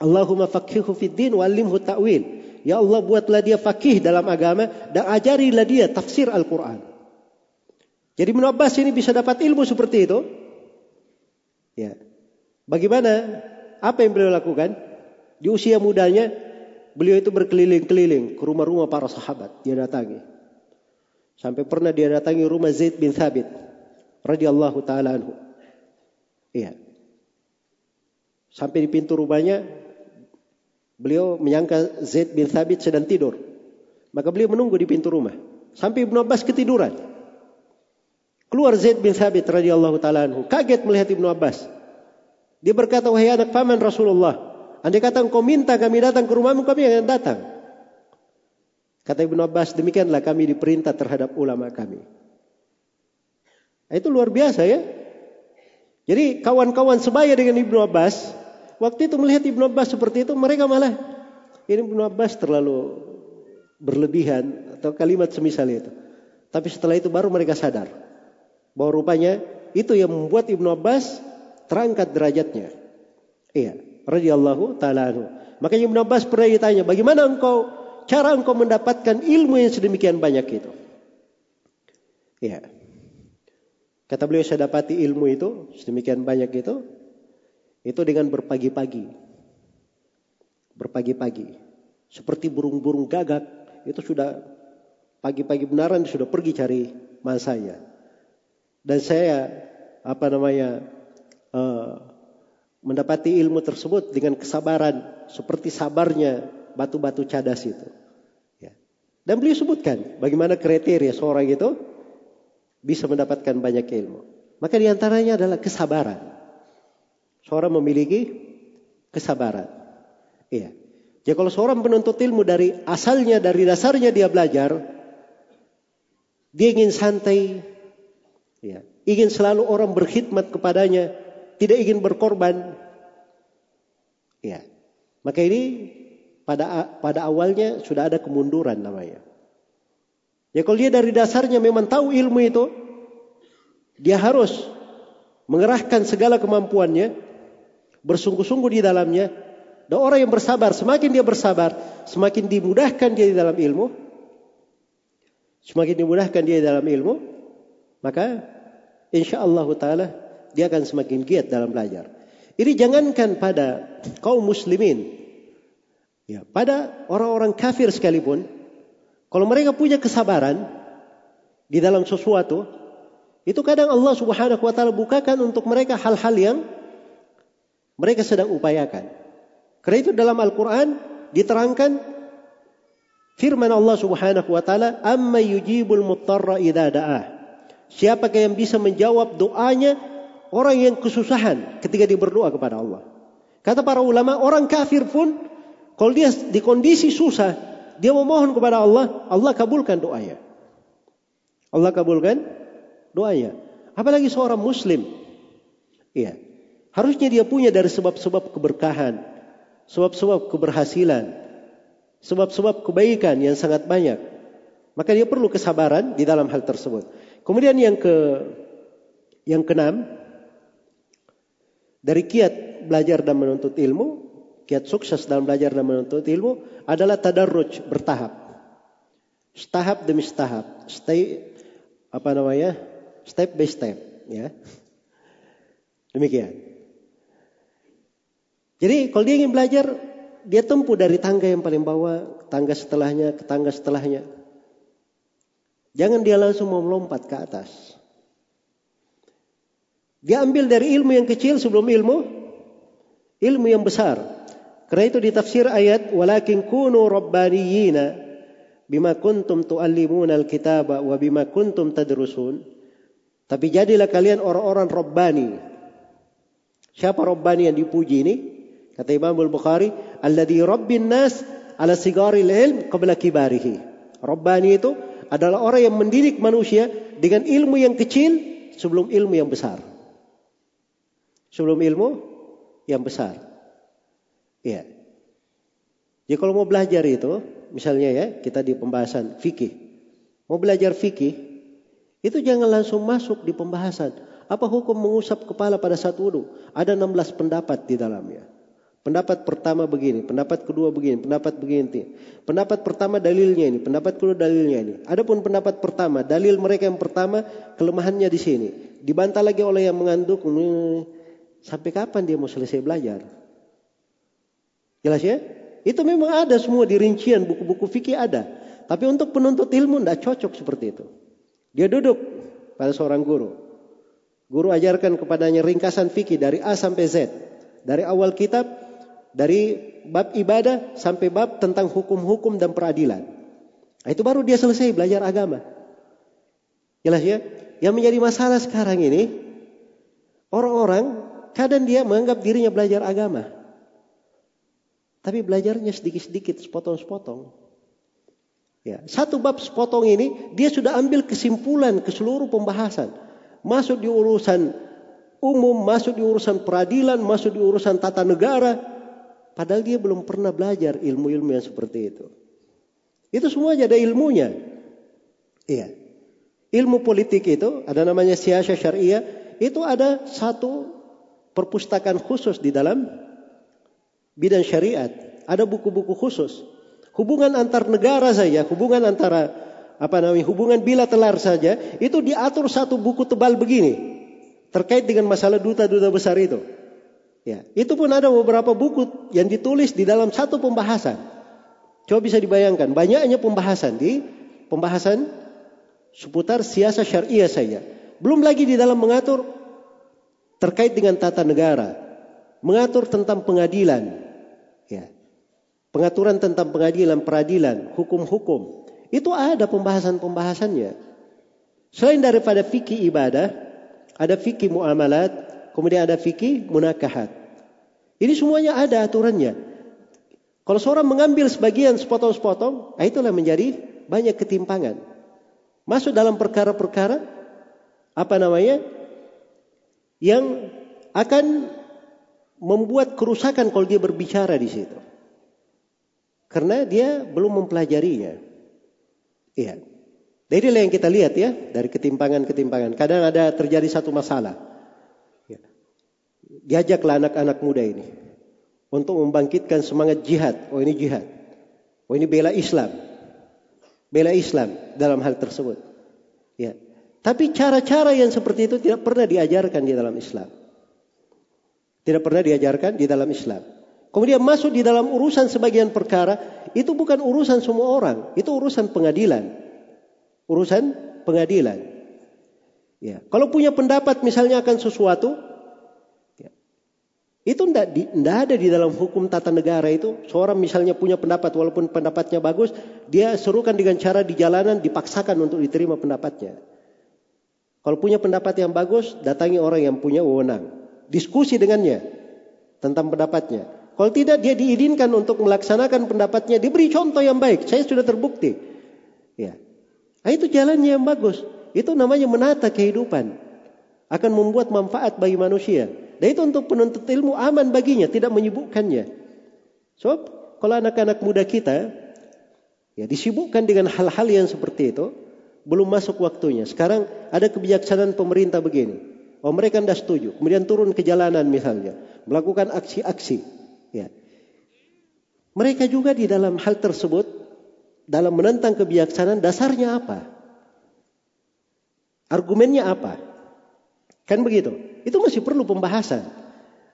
Allahumma fakihhu fid din wa alimhu ta'wil. Ya Allah buatlah dia fakih dalam agama dan ajarilah dia tafsir Al-Quran. Jadi Ibnu Abbas ini bisa dapat ilmu seperti itu. Ya. Bagaimana? Apa yang beliau lakukan? Di usia mudanya, beliau itu berkeliling-keliling ke rumah-rumah para sahabat. Dia datangi. Sampai pernah dia datangi rumah Zaid bin Thabit. radhiyallahu ta'ala anhu. Iya. Sampai di pintu rumahnya, beliau menyangka Zaid bin Thabit sedang tidur. Maka beliau menunggu di pintu rumah. Sampai Ibnu Abbas ketiduran. Keluar Zaid bin Thabit radhiyallahu taala anhu, kaget melihat Ibnu Abbas. Dia berkata, "Wahai anak paman Rasulullah, Andai kata engkau minta kami datang ke rumahmu, kami akan datang. Kata Ibnu Abbas, demikianlah kami diperintah terhadap ulama kami. Nah, itu luar biasa ya. Jadi kawan-kawan sebaya dengan Ibnu Abbas, waktu itu melihat Ibnu Abbas seperti itu, mereka malah ini Ibnu Abbas terlalu berlebihan atau kalimat semisal itu. Tapi setelah itu baru mereka sadar bahwa rupanya itu yang membuat Ibnu Abbas terangkat derajatnya. Iya radhiyallahu taala. Makanya Ibnu Abbas pernah ditanya, bagaimana engkau cara engkau mendapatkan ilmu yang sedemikian banyak itu? Ya. Kata beliau saya dapati ilmu itu sedemikian banyak itu itu dengan berpagi-pagi. Berpagi-pagi. Seperti burung-burung gagak itu sudah pagi-pagi benaran sudah pergi cari masanya. Dan saya apa namanya uh, mendapati ilmu tersebut dengan kesabaran seperti sabarnya batu-batu cadas itu. Ya. Dan beliau sebutkan bagaimana kriteria seorang itu bisa mendapatkan banyak ilmu. Maka di antaranya adalah kesabaran. Seorang memiliki kesabaran. Iya. Jadi kalau seorang penuntut ilmu dari asalnya, dari dasarnya dia belajar, dia ingin santai, ya, ingin selalu orang berkhidmat kepadanya, tidak ingin berkorban. Ya. Maka ini pada pada awalnya sudah ada kemunduran namanya. Ya kalau dia dari dasarnya memang tahu ilmu itu, dia harus mengerahkan segala kemampuannya, bersungguh-sungguh di dalamnya. Dan orang yang bersabar, semakin dia bersabar, semakin dimudahkan dia di dalam ilmu, semakin dimudahkan dia di dalam ilmu, maka insya Allah Taala dia akan semakin giat dalam belajar. Ini jangankan pada kaum muslimin. Ya, pada orang-orang kafir sekalipun, kalau mereka punya kesabaran di dalam sesuatu, itu kadang Allah Subhanahu wa taala bukakan untuk mereka hal-hal yang mereka sedang upayakan. Karena itu dalam Al-Qur'an diterangkan firman Allah Subhanahu wa taala, "Amma yujibul muttarra idza da'ah." Siapakah yang bisa menjawab doanya orang yang kesusahan ketika dia berdoa kepada Allah. Kata para ulama, orang kafir pun kalau dia di kondisi susah dia memohon kepada Allah, Allah kabulkan doanya. Allah kabulkan doanya. Apalagi seorang muslim. Iya. Harusnya dia punya dari sebab-sebab keberkahan, sebab-sebab keberhasilan, sebab-sebab kebaikan yang sangat banyak. Maka dia perlu kesabaran di dalam hal tersebut. Kemudian yang ke yang keenam dari kiat belajar dan menuntut ilmu kiat sukses dalam belajar dan menuntut ilmu adalah tadarruj bertahap. Setahap demi setahap, stay apa namanya? step by step, ya. Demikian. Jadi kalau dia ingin belajar, dia tempuh dari tangga yang paling bawah, tangga setelahnya, ke tangga setelahnya. Jangan dia langsung mau melompat ke atas. Dia ambil dari ilmu yang kecil sebelum ilmu ilmu yang besar. Karena itu di tafsir ayat walakin kunu rabbaniyina bima kuntum tuallimuna alkitaba wa bima kuntum tadrusun. Tapi jadilah kalian orang-orang rabbani. Siapa rabbani yang dipuji ini? Kata Imam Al-Bukhari, alladhi rabbin nas ala sigaril ilm qabla kibarihi. Rabbani itu adalah orang yang mendidik manusia dengan ilmu yang kecil sebelum ilmu yang besar. Sebelum ilmu yang besar. Iya. Jadi kalau mau belajar itu, misalnya ya, kita di pembahasan fikih. Mau belajar fikih, itu jangan langsung masuk di pembahasan. Apa hukum mengusap kepala pada saat wudhu? Ada 16 pendapat di dalamnya. Pendapat pertama begini, pendapat kedua begini, pendapat begini. Pendapat pertama dalilnya ini, pendapat kedua dalilnya ini. Adapun pendapat pertama, dalil mereka yang pertama kelemahannya di sini. Dibantah lagi oleh yang mengandung. Sampai kapan dia mau selesai belajar? Jelas ya? Itu memang ada semua di rincian buku-buku fikih ada. Tapi untuk penuntut ilmu tidak cocok seperti itu. Dia duduk pada seorang guru. Guru ajarkan kepadanya ringkasan fikih dari A sampai Z. Dari awal kitab, dari bab ibadah sampai bab tentang hukum-hukum dan peradilan. Nah, itu baru dia selesai belajar agama. Jelas ya? Yang menjadi masalah sekarang ini, orang-orang kadang dia menganggap dirinya belajar agama. Tapi belajarnya sedikit-sedikit, sepotong-sepotong. Ya, satu bab sepotong ini dia sudah ambil kesimpulan ke seluruh pembahasan. Masuk di urusan umum, masuk di urusan peradilan, masuk di urusan tata negara. Padahal dia belum pernah belajar ilmu-ilmu yang seperti itu. Itu semua ada ilmunya. Iya. Ilmu politik itu ada namanya siasya syariah, itu ada satu perpustakaan khusus di dalam bidang syariat. Ada buku-buku khusus. Hubungan antar negara saja, hubungan antara apa namanya hubungan bilateral saja itu diatur satu buku tebal begini terkait dengan masalah duta-duta besar itu. Ya, itu pun ada beberapa buku yang ditulis di dalam satu pembahasan. Coba bisa dibayangkan, banyaknya pembahasan di pembahasan seputar siasa syariah saja. Belum lagi di dalam mengatur terkait dengan tata negara, mengatur tentang pengadilan. Pengaturan tentang pengadilan, peradilan, hukum-hukum. Itu ada pembahasan-pembahasannya. Selain daripada fikih ibadah, ada fikih muamalat, kemudian ada fikih munakahat. Ini semuanya ada aturannya. Kalau seorang mengambil sebagian sepotong-sepotong, nah itulah menjadi banyak ketimpangan. Masuk dalam perkara-perkara apa namanya? Yang akan membuat kerusakan kalau dia berbicara di situ. Karena dia belum mempelajarinya. Iya. Jadi inilah yang kita lihat ya dari ketimpangan-ketimpangan. Kadang ada terjadi satu masalah. Ya. Diajaklah anak-anak muda ini untuk membangkitkan semangat jihad. Oh ini jihad. Oh ini bela Islam. Bela Islam dalam hal tersebut. Ya. Tapi cara-cara yang seperti itu tidak pernah diajarkan di dalam Islam. Tidak pernah diajarkan di dalam Islam. Kemudian masuk di dalam urusan sebagian perkara, itu bukan urusan semua orang, itu urusan pengadilan. Urusan pengadilan. Ya, kalau punya pendapat misalnya akan sesuatu, ya, itu tidak ada di dalam hukum tata negara itu. Seorang misalnya punya pendapat walaupun pendapatnya bagus, dia serukan dengan cara di jalanan dipaksakan untuk diterima pendapatnya. Kalau punya pendapat yang bagus, datangi orang yang punya wewenang diskusi dengannya tentang pendapatnya. Kalau tidak dia diizinkan untuk melaksanakan pendapatnya, diberi contoh yang baik. Saya sudah terbukti. Ya. Nah, itu jalannya yang bagus. Itu namanya menata kehidupan. Akan membuat manfaat bagi manusia. Dan itu untuk penuntut ilmu aman baginya, tidak menyibukkannya. So, kalau anak-anak muda kita ya disibukkan dengan hal-hal yang seperti itu, belum masuk waktunya. Sekarang ada kebijaksanaan pemerintah begini. Oh mereka tidak setuju. Kemudian turun ke jalanan misalnya. Melakukan aksi-aksi. Ya. Mereka juga di dalam hal tersebut dalam menentang kebijaksanaan dasarnya apa? Argumennya apa? Kan begitu. Itu masih perlu pembahasan.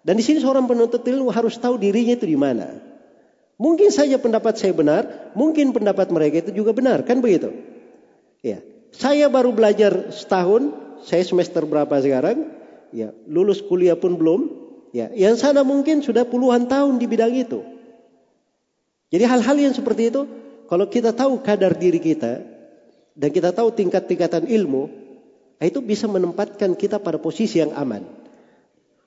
Dan di sini seorang penuntut ilmu harus tahu dirinya itu di mana. Mungkin saja pendapat saya benar, mungkin pendapat mereka itu juga benar, kan begitu? Ya. Saya baru belajar setahun, saya semester berapa sekarang? Ya, lulus kuliah pun belum, Ya, yang sana mungkin sudah puluhan tahun di bidang itu. Jadi hal-hal yang seperti itu, kalau kita tahu kadar diri kita dan kita tahu tingkat-tingkatan ilmu, itu bisa menempatkan kita pada posisi yang aman.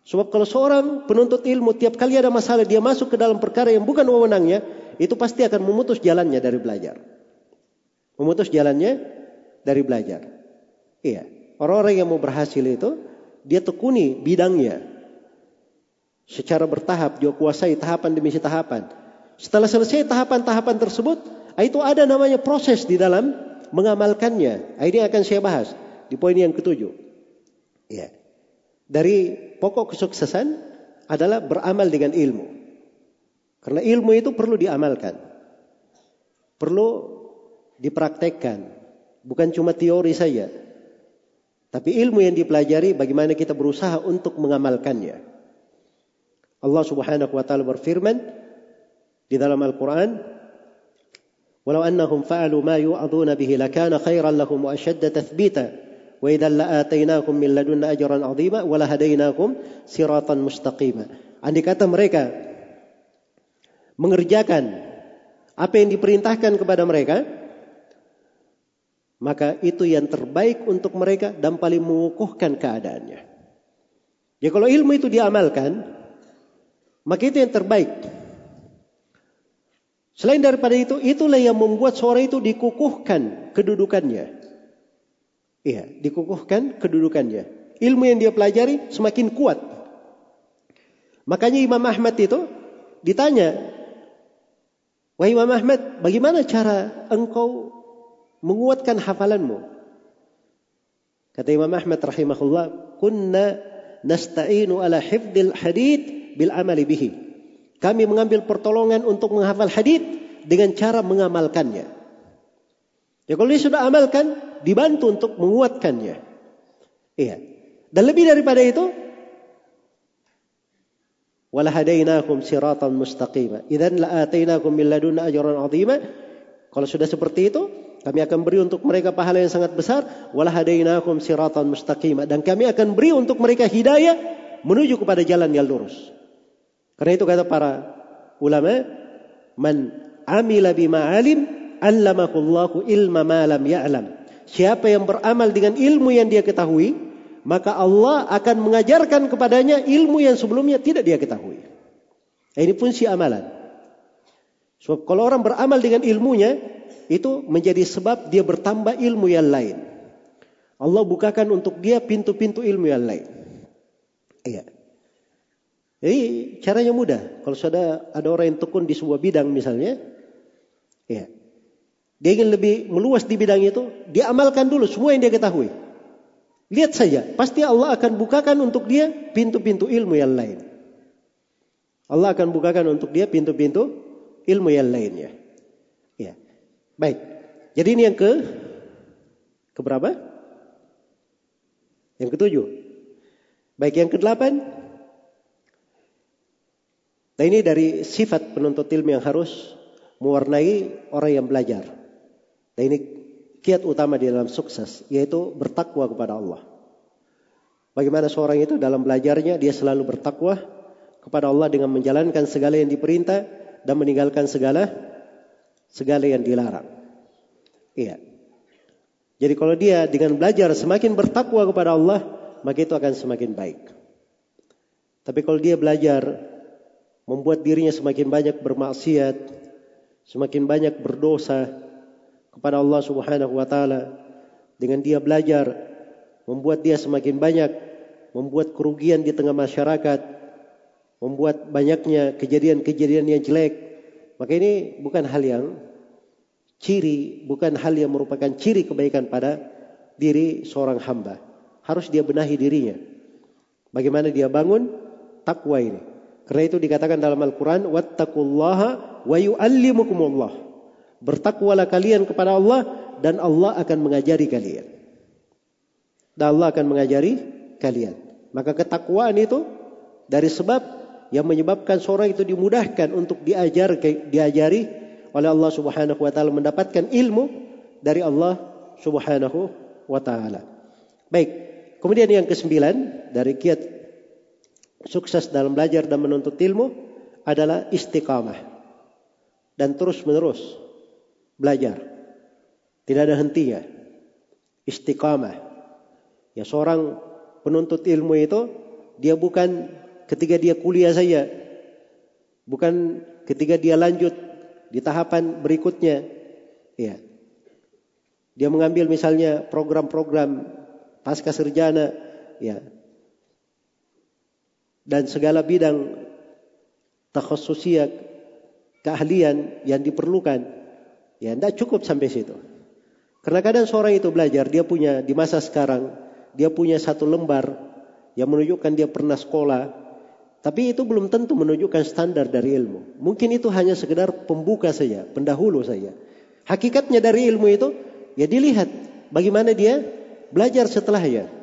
Sebab kalau seorang penuntut ilmu tiap kali ada masalah dia masuk ke dalam perkara yang bukan wewenangnya, itu pasti akan memutus jalannya dari belajar. Memutus jalannya dari belajar. Iya, orang-orang yang mau berhasil itu dia tekuni bidangnya, secara bertahap dia kuasai tahapan demi tahapan. Setelah selesai tahapan-tahapan tersebut, itu ada namanya proses di dalam mengamalkannya. Ini akan saya bahas di poin yang ketujuh. Ya. Dari pokok kesuksesan adalah beramal dengan ilmu. Karena ilmu itu perlu diamalkan. Perlu dipraktekkan. Bukan cuma teori saja. Tapi ilmu yang dipelajari bagaimana kita berusaha untuk mengamalkannya. Allah Subhanahu wa taala berfirman di dalam Al-Qur'an, "Walau annahum fa'alu ma yu'aduna bihi lakana khairan lahum wa ashadda tathbita wa idzan la'atainahum min ladunna ajran 'azima wa lahadainahum siratan mustaqima." Andai kata mereka mengerjakan apa yang diperintahkan kepada mereka, maka itu yang terbaik untuk mereka dan paling mengukuhkan keadaannya. Ya kalau ilmu itu diamalkan, maka itu yang terbaik. Selain daripada itu, itulah yang membuat suara itu dikukuhkan kedudukannya. Iya, dikukuhkan kedudukannya. Ilmu yang dia pelajari semakin kuat. Makanya Imam Ahmad itu ditanya, Wahai Imam Ahmad, bagaimana cara engkau menguatkan hafalanmu? Kata Imam Ahmad rahimahullah, kunna nasta'inu ala hifdil hadith bil amali bihi. Kami mengambil pertolongan untuk menghafal hadis dengan cara mengamalkannya. Ya kalau dia sudah amalkan, dibantu untuk menguatkannya. Iya. Dan lebih daripada itu, wala hadainakum siratan mustaqima. Idzan la atainakum min ladunna ajran 'azima. Kalau sudah seperti itu, kami akan beri untuk mereka pahala yang sangat besar. Wala hadainakum siratan mustaqima. Dan kami akan beri untuk mereka hidayah menuju kepada jalan yang lurus. Karena itu kata para ulama, man amila bima alim, ilma ma lam ya'lam. Siapa yang beramal dengan ilmu yang dia ketahui, maka Allah akan mengajarkan kepadanya ilmu yang sebelumnya tidak dia ketahui. Ini fungsi amalan. Sebab kalau orang beramal dengan ilmunya, itu menjadi sebab dia bertambah ilmu yang lain. Allah bukakan untuk dia pintu-pintu ilmu yang lain. Iya. Jadi caranya mudah. Kalau sudah ada orang yang tekun di sebuah bidang misalnya, ya, dia ingin lebih meluas di bidang itu, dia amalkan dulu semua yang dia ketahui. Lihat saja, pasti Allah akan bukakan untuk dia pintu-pintu ilmu yang lain. Allah akan bukakan untuk dia pintu-pintu ilmu yang lainnya. Ya. Baik. Jadi ini yang ke keberapa? Yang ketujuh. Baik, yang kedelapan Nah ini dari sifat penuntut ilmu yang harus mewarnai orang yang belajar. Nah ini kiat utama di dalam sukses, yaitu bertakwa kepada Allah. Bagaimana seorang itu dalam belajarnya dia selalu bertakwa kepada Allah dengan menjalankan segala yang diperintah dan meninggalkan segala segala yang dilarang. Iya. Jadi kalau dia dengan belajar semakin bertakwa kepada Allah, maka itu akan semakin baik. Tapi kalau dia belajar membuat dirinya semakin banyak bermaksiat, semakin banyak berdosa kepada Allah Subhanahu wa taala. Dengan dia belajar membuat dia semakin banyak membuat kerugian di tengah masyarakat, membuat banyaknya kejadian-kejadian yang jelek. Maka ini bukan hal yang ciri, bukan hal yang merupakan ciri kebaikan pada diri seorang hamba. Harus dia benahi dirinya. Bagaimana dia bangun takwa ini. Karena itu dikatakan dalam Al-Quran, Wattakullaha wa yu'allimukumullah. Bertakwalah kalian kepada Allah dan Allah akan mengajari kalian. Dan Allah akan mengajari kalian. Maka ketakwaan itu dari sebab yang menyebabkan seorang itu dimudahkan untuk diajar diajari oleh Allah Subhanahu wa taala mendapatkan ilmu dari Allah Subhanahu wa taala. Baik. Kemudian yang kesembilan dari kiat sukses dalam belajar dan menuntut ilmu adalah istiqamah dan terus menerus belajar. Tidak ada hentinya. Istiqamah. Ya seorang penuntut ilmu itu dia bukan ketika dia kuliah saja. Bukan ketika dia lanjut di tahapan berikutnya. Ya. Dia mengambil misalnya program-program pasca sarjana ya dan segala bidang takhususiyah keahlian yang diperlukan ya tidak cukup sampai situ. Karena kadang seorang itu belajar dia punya di masa sekarang dia punya satu lembar yang menunjukkan dia pernah sekolah tapi itu belum tentu menunjukkan standar dari ilmu. Mungkin itu hanya sekedar pembuka saja pendahulu saja. Hakikatnya dari ilmu itu ya dilihat bagaimana dia belajar setelahnya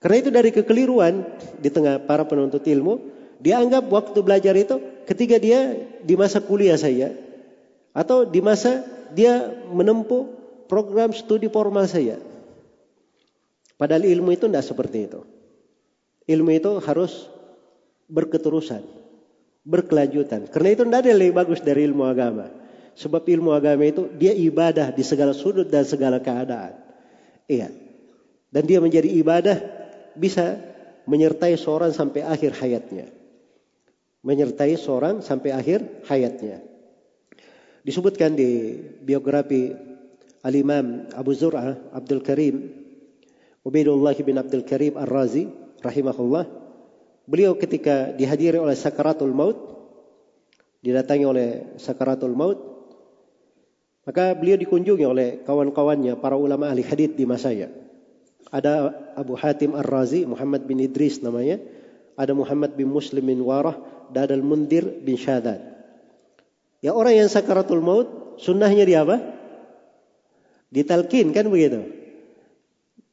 karena itu dari kekeliruan di tengah para penuntut ilmu, dianggap waktu belajar itu ketika dia di masa kuliah saya atau di masa dia menempuh program studi formal saya. Padahal ilmu itu tidak seperti itu. Ilmu itu harus berketerusan, berkelanjutan. Karena itu tidak ada yang lebih bagus dari ilmu agama. Sebab ilmu agama itu dia ibadah di segala sudut dan segala keadaan. Iya. Dan dia menjadi ibadah bisa menyertai seorang sampai akhir hayatnya. Menyertai seorang sampai akhir hayatnya. Disebutkan di biografi Al-Imam Abu Zur'ah Abdul Karim Ubaidullah bin Abdul Karim Ar-Razi rahimahullah beliau ketika dihadiri oleh sakaratul maut didatangi oleh sakaratul maut maka beliau dikunjungi oleh kawan-kawannya para ulama ahli hadith di masanya ada Abu Hatim Ar-Razi, Muhammad bin Idris namanya. Ada Muhammad bin Muslim bin Warah, dan ada Mundir bin Syadad. Ya orang yang sakaratul maut, sunnahnya dia apa? Ditalkin kan begitu.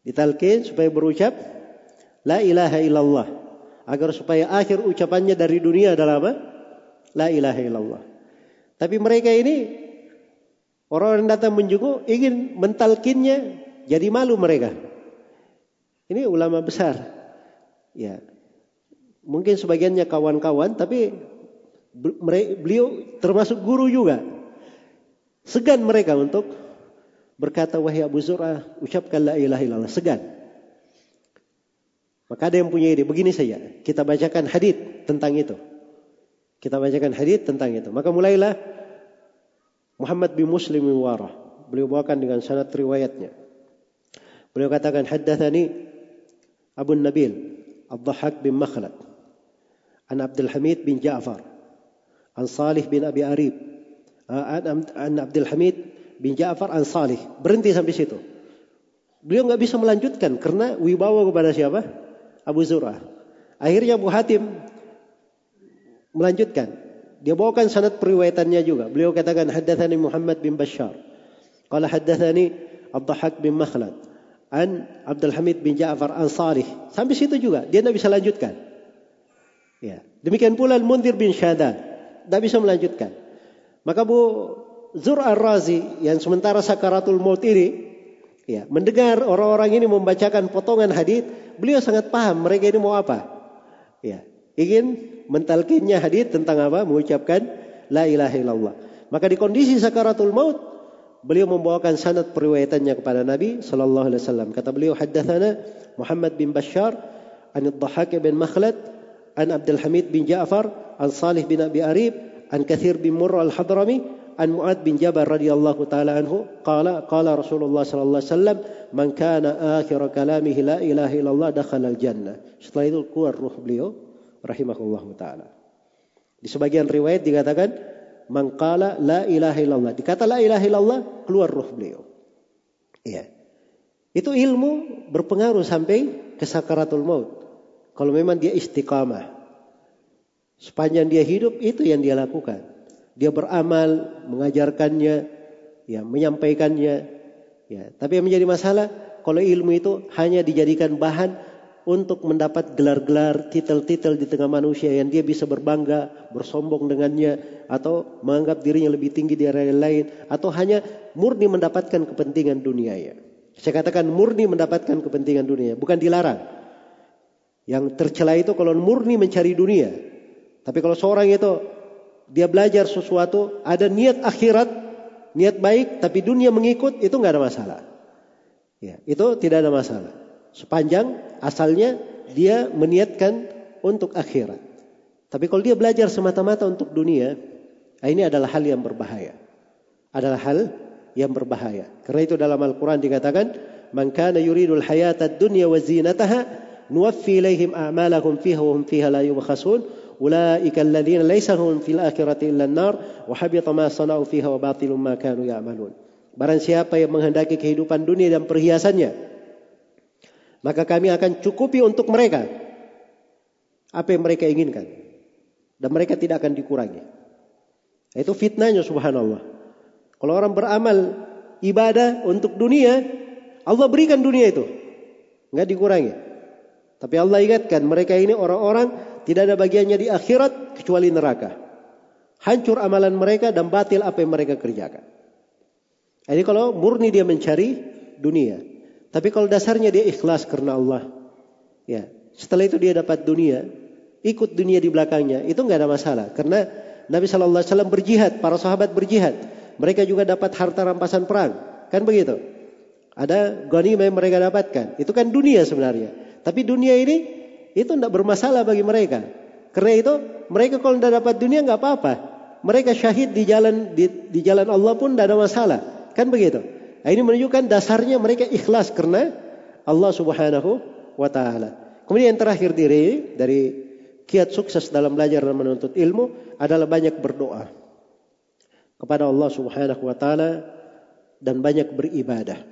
Ditalkin supaya berucap La ilaha illallah. Agar supaya akhir ucapannya dari dunia adalah apa? La ilaha illallah. Tapi mereka ini orang yang datang menjenguk ingin mentalkinnya jadi malu mereka. Ini ulama besar. Ya. Mungkin sebagiannya kawan-kawan tapi beliau termasuk guru juga. Segan mereka untuk berkata wahai Abu Zur'ah ucapkan la ilaha illallah segan. Maka ada yang punya ide begini saja kita bacakan hadis tentang itu. Kita bacakan hadis tentang itu. Maka mulailah Muhammad bin Muslim bin Warah. Beliau bawakan dengan sanad riwayatnya. Beliau katakan haddatsani أبو النبيل الضحاك بن مخلد عن عبد الحميد بن جعفر عن صالح bin Abi Arib an Abdul Hamid bin Ja'far an Salih berhenti sampai situ beliau nggak bisa melanjutkan karena wibawa kepada siapa Abu Zur'ah akhirnya Abu Hatim melanjutkan dia bawakan sanad periwayatannya juga beliau katakan haddatsani Muhammad bin Bashar qala haddatsani Abdahak bin Makhlad an Abdul Hamid bin Ja'far Ansari. Sampai situ juga dia tidak bisa lanjutkan. Ya. Demikian pula Al-Mundir bin Syadad. Tidak bisa melanjutkan. Maka Bu Zur Ar-Razi yang sementara sakaratul maut ini ya, mendengar orang-orang ini membacakan potongan hadis, beliau sangat paham mereka ini mau apa. Ya, ingin mentalkinnya hadis tentang apa? Mengucapkan la ilaha illallah. Maka di kondisi sakaratul maut beliau membawakan sanad periwayatannya kepada Nabi sallallahu alaihi wasallam. Kata beliau haddatsana Muhammad bin Bashar an Dhahhak bin Makhlad an Abdul Hamid bin Ja'far an Salih bin Abi Arib an Kathir bin Murrah al-Hadrami an Mu'ad bin Jabal radhiyallahu taala anhu qala qala Rasulullah sallallahu alaihi wasallam man kana akhir kalamihi la ilaha illallah dakhala al-jannah. Setelah itu keluar ruh beliau rahimahullahu taala. Di sebagian riwayat dikatakan man qala la ilaha illallah. Dikata la ilaha illallah keluar ruh beliau. Iya. Itu ilmu berpengaruh sampai ke sakaratul maut. Kalau memang dia istiqamah sepanjang dia hidup itu yang dia lakukan. Dia beramal, mengajarkannya, ya, menyampaikannya. Ya, tapi yang menjadi masalah kalau ilmu itu hanya dijadikan bahan untuk mendapat gelar-gelar, titel-titel di tengah manusia yang dia bisa berbangga, bersombong dengannya, atau menganggap dirinya lebih tinggi dari yang lain, atau hanya murni mendapatkan kepentingan dunia ya. Saya katakan murni mendapatkan kepentingan dunia, bukan dilarang. Yang tercela itu kalau murni mencari dunia. Tapi kalau seorang itu dia belajar sesuatu, ada niat akhirat, niat baik, tapi dunia mengikut, itu nggak ada masalah. Ya, itu tidak ada masalah. Sepanjang asalnya dia meniatkan untuk akhirat. Tapi kalau dia belajar semata-mata untuk dunia, ah, ini adalah hal yang berbahaya. Adalah hal yang berbahaya. Karena itu dalam Al-Quran dikatakan, Man kana yuridul hayata dunya wa zinataha, nuwaffi ilaihim a'malahum fiha wa hum fiha la yubkhasun, أولئك الذين ليس هم في الآخرة إلا النار وحبط ما صنعوا فيها وباطل ما كانوا يعملون Barang siapa yang menghendaki kehidupan dunia dan perhiasannya, maka kami akan cukupi untuk mereka apa yang mereka inginkan. Dan mereka tidak akan dikurangi. Itu fitnahnya subhanallah. Kalau orang beramal ibadah untuk dunia, Allah berikan dunia itu. Nggak dikurangi. Tapi Allah ingatkan mereka ini orang-orang tidak ada bagiannya di akhirat kecuali neraka. Hancur amalan mereka dan batil apa yang mereka kerjakan. Ini kalau murni dia mencari dunia. Tapi kalau dasarnya dia ikhlas karena Allah. Ya, setelah itu dia dapat dunia, ikut dunia di belakangnya, itu nggak ada masalah. Karena Nabi Shallallahu Alaihi Wasallam berjihad, para sahabat berjihad, mereka juga dapat harta rampasan perang, kan begitu? Ada ghanimah yang mereka dapatkan, itu kan dunia sebenarnya. Tapi dunia ini itu tidak bermasalah bagi mereka. Karena itu mereka kalau tidak dapat dunia nggak apa-apa. Mereka syahid di jalan di, di jalan Allah pun tidak ada masalah. Kan begitu. Nah, ini menunjukkan dasarnya mereka ikhlas karena Allah Subhanahu wa taala. Kemudian yang terakhir diri dari kiat sukses dalam belajar dan menuntut ilmu adalah banyak berdoa kepada Allah Subhanahu wa taala dan banyak beribadah.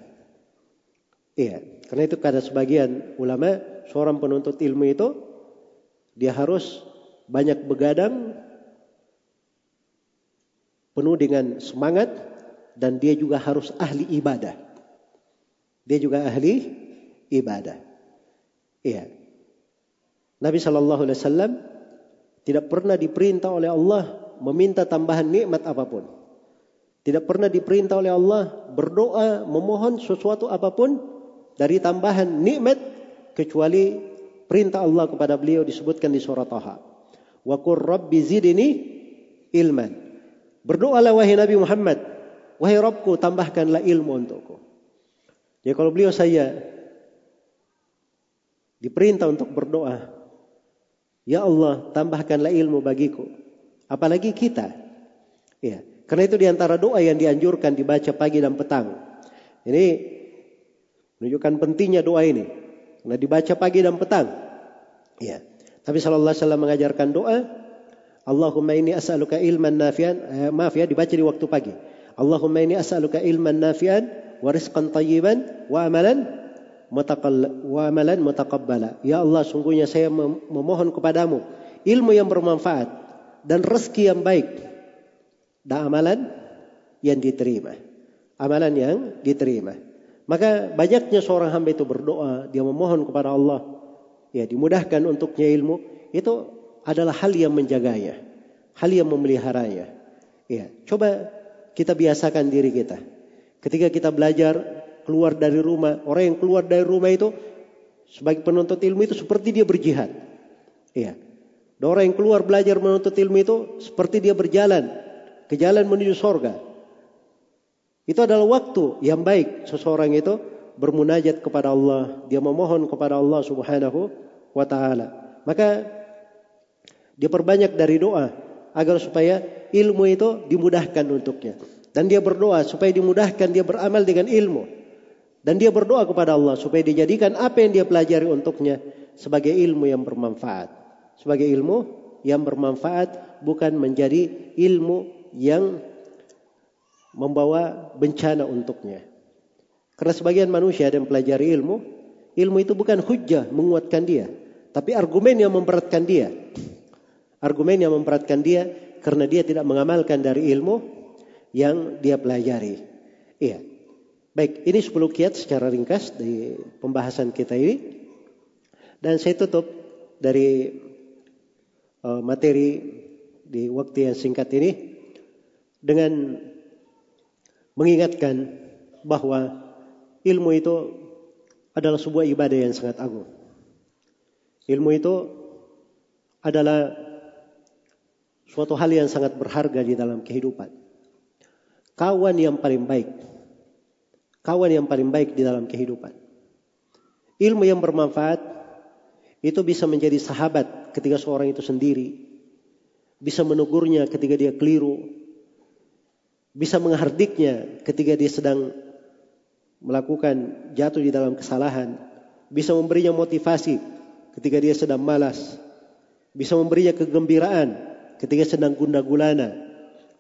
Iya. Karena itu kata sebagian ulama, seorang penuntut ilmu itu dia harus banyak begadang, penuh dengan semangat, dan dia juga harus ahli ibadah. Dia juga ahli ibadah. Iya. Nabi Shallallahu Alaihi Wasallam tidak pernah diperintah oleh Allah meminta tambahan nikmat apa pun. Tidak pernah diperintah oleh Allah berdoa memohon sesuatu apa pun dari tambahan nikmat kecuali perintah Allah kepada beliau disebutkan di surat Taha. Wa qur rabbi zidni ilman. Berdoalah wahai Nabi Muhammad, wahai Rabbku tambahkanlah ilmu untukku. Jadi kalau beliau saya diperintah untuk berdoa, ya Allah tambahkanlah ilmu bagiku. Apalagi kita. Ya, karena itu di antara doa yang dianjurkan dibaca pagi dan petang. Ini Menunjukkan pentingnya doa ini. Nah dibaca pagi dan petang. Ya. Tapi sallallahu alaihi wasallam mengajarkan doa, Allahumma inni as'aluka ilman nafian, eh, maaf ya dibaca di waktu pagi. Allahumma inni as'aluka ilman nafian wa rizqan tayyiban wa amalan wa amalan mutaqabbala. Ya Allah, sungguhnya saya memohon kepadamu ilmu yang bermanfaat dan rezeki yang baik dan amalan yang diterima. Amalan yang diterima. Maka banyaknya seorang hamba itu berdoa, dia memohon kepada Allah, ya dimudahkan untuknya ilmu, itu adalah hal yang menjaganya, hal yang memeliharanya. Ya, coba kita biasakan diri kita. Ketika kita belajar keluar dari rumah, orang yang keluar dari rumah itu sebagai penuntut ilmu itu seperti dia berjihad. Ya. Dan orang yang keluar belajar menuntut ilmu itu seperti dia berjalan ke jalan menuju sorga. Itu adalah waktu yang baik seseorang itu bermunajat kepada Allah, dia memohon kepada Allah Subhanahu wa taala. Maka Dia perbanyak dari doa agar supaya ilmu itu dimudahkan untuknya. Dan dia berdoa supaya dimudahkan dia beramal dengan ilmu. Dan dia berdoa kepada Allah supaya dijadikan apa yang dia pelajari untuknya sebagai ilmu yang bermanfaat. Sebagai ilmu yang bermanfaat bukan menjadi ilmu yang membawa bencana untuknya. Karena sebagian manusia yang pelajari ilmu, ilmu itu bukan hujah menguatkan dia, tapi argumen yang memberatkan dia. Argumen yang memberatkan dia karena dia tidak mengamalkan dari ilmu yang dia pelajari. Iya. Baik, ini 10 kiat secara ringkas di pembahasan kita ini. Dan saya tutup dari uh, materi di waktu yang singkat ini dengan mengingatkan bahwa ilmu itu adalah sebuah ibadah yang sangat agung. Ilmu itu adalah suatu hal yang sangat berharga di dalam kehidupan. Kawan yang paling baik. Kawan yang paling baik di dalam kehidupan. Ilmu yang bermanfaat itu bisa menjadi sahabat ketika seorang itu sendiri. Bisa menegurnya ketika dia keliru. Bisa menghardiknya ketika dia sedang melakukan jatuh di dalam kesalahan. Bisa memberinya motivasi ketika dia sedang malas. Bisa memberinya kegembiraan ketika sedang gundah gulana.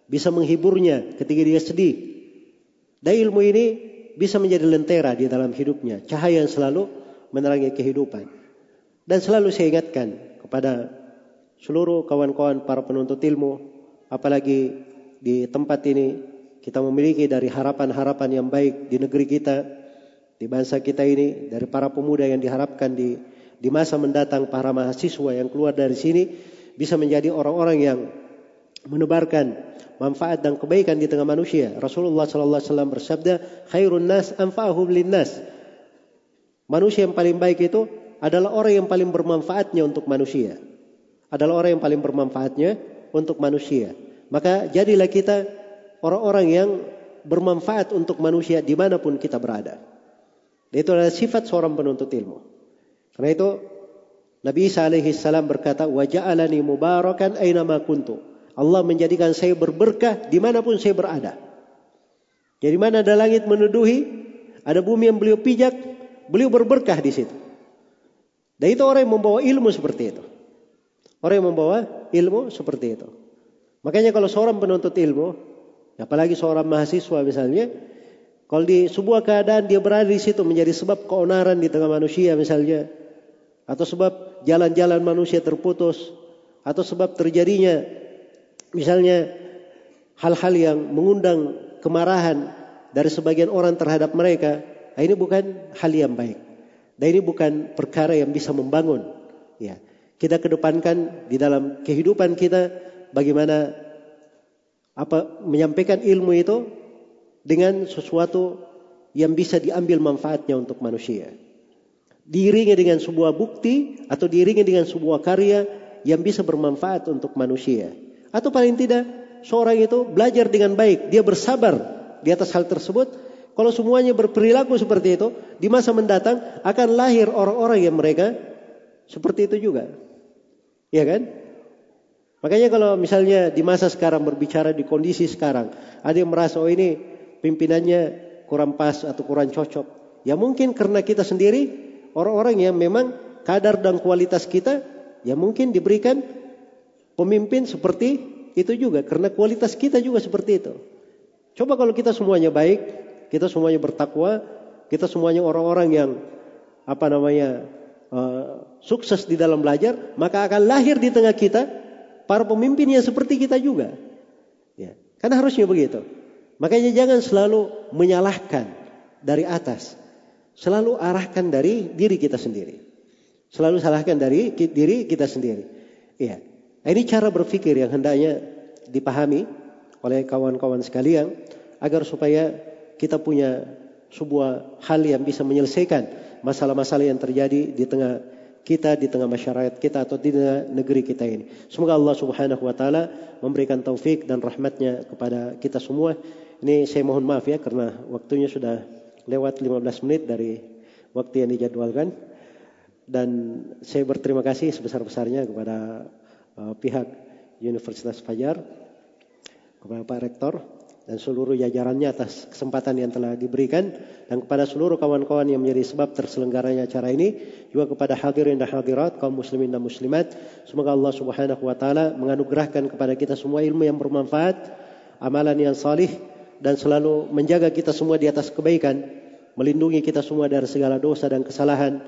Bisa menghiburnya ketika dia sedih. Dan ilmu ini bisa menjadi lentera di dalam hidupnya. Cahaya yang selalu menerangi kehidupan. Dan selalu saya ingatkan kepada seluruh kawan-kawan para penuntut ilmu, apalagi di tempat ini kita memiliki dari harapan-harapan yang baik di negeri kita, di bangsa kita ini, dari para pemuda yang diharapkan di di masa mendatang para mahasiswa yang keluar dari sini bisa menjadi orang-orang yang menebarkan manfaat dan kebaikan di tengah manusia. Rasulullah sallallahu alaihi wasallam bersabda, "Khairun nas anfa'uhum linnas." Manusia yang paling baik itu adalah orang yang paling bermanfaatnya untuk manusia. Adalah orang yang paling bermanfaatnya untuk manusia. Maka jadilah kita orang-orang yang bermanfaat untuk manusia di mana pun kita berada. Itu adalah sifat seorang penuntut ilmu. Karena itu Nabi Isa alaihi salam berkata, Waja'alani mubarakan aina ma kuntu. Allah menjadikan saya berberkah di mana pun saya berada. Jadi mana ada langit menuduhi, ada bumi yang beliau pijak, beliau berberkah di situ. Dan itu orang yang membawa ilmu seperti itu. Orang yang membawa ilmu seperti itu. Makanya kalau seorang penuntut ilmu, apalagi seorang mahasiswa misalnya, kalau di sebuah keadaan dia berada di situ menjadi sebab keonaran di tengah manusia misalnya, atau sebab jalan-jalan manusia terputus, atau sebab terjadinya misalnya hal-hal yang mengundang kemarahan dari sebagian orang terhadap mereka, ini bukan hal yang baik. Dan ini bukan perkara yang bisa membangun. Ya, kita kedepankan di dalam kehidupan kita bagaimana apa menyampaikan ilmu itu dengan sesuatu yang bisa diambil manfaatnya untuk manusia. Diiringi dengan sebuah bukti atau diiringi dengan sebuah karya yang bisa bermanfaat untuk manusia. Atau paling tidak seorang itu belajar dengan baik, dia bersabar di atas hal tersebut kalau semuanya berperilaku seperti itu, di masa mendatang akan lahir orang-orang yang mereka seperti itu juga. Ya kan? Makanya kalau misalnya di masa sekarang berbicara di kondisi sekarang, ada yang merasa oh ini pimpinannya kurang pas atau kurang cocok. Ya mungkin karena kita sendiri orang-orang yang memang kadar dan kualitas kita ya mungkin diberikan pemimpin seperti itu juga karena kualitas kita juga seperti itu. Coba kalau kita semuanya baik, kita semuanya bertakwa, kita semuanya orang-orang yang apa namanya uh, sukses di dalam belajar, maka akan lahir di tengah kita para pemimpin yang seperti kita juga. Ya, karena harusnya begitu. Makanya jangan selalu menyalahkan dari atas. Selalu arahkan dari diri kita sendiri. Selalu salahkan dari diri kita sendiri. Iya. Ini cara berpikir yang hendaknya dipahami oleh kawan-kawan sekalian agar supaya kita punya sebuah hal yang bisa menyelesaikan masalah-masalah yang terjadi di tengah kita, di tengah masyarakat kita atau di tengah negeri kita ini. Semoga Allah Subhanahu wa taala memberikan taufik dan rahmatnya kepada kita semua. Ini saya mohon maaf ya karena waktunya sudah lewat 15 menit dari waktu yang dijadwalkan. Dan saya berterima kasih sebesar-besarnya kepada uh, pihak Universitas Fajar, kepada Pak Rektor dan seluruh jajarannya atas kesempatan yang telah diberikan dan kepada seluruh kawan-kawan yang menjadi sebab terselenggaranya acara ini juga kepada hadirin dan hadirat kaum muslimin dan muslimat semoga Allah Subhanahu wa taala menganugerahkan kepada kita semua ilmu yang bermanfaat amalan yang salih dan selalu menjaga kita semua di atas kebaikan melindungi kita semua dari segala dosa dan kesalahan.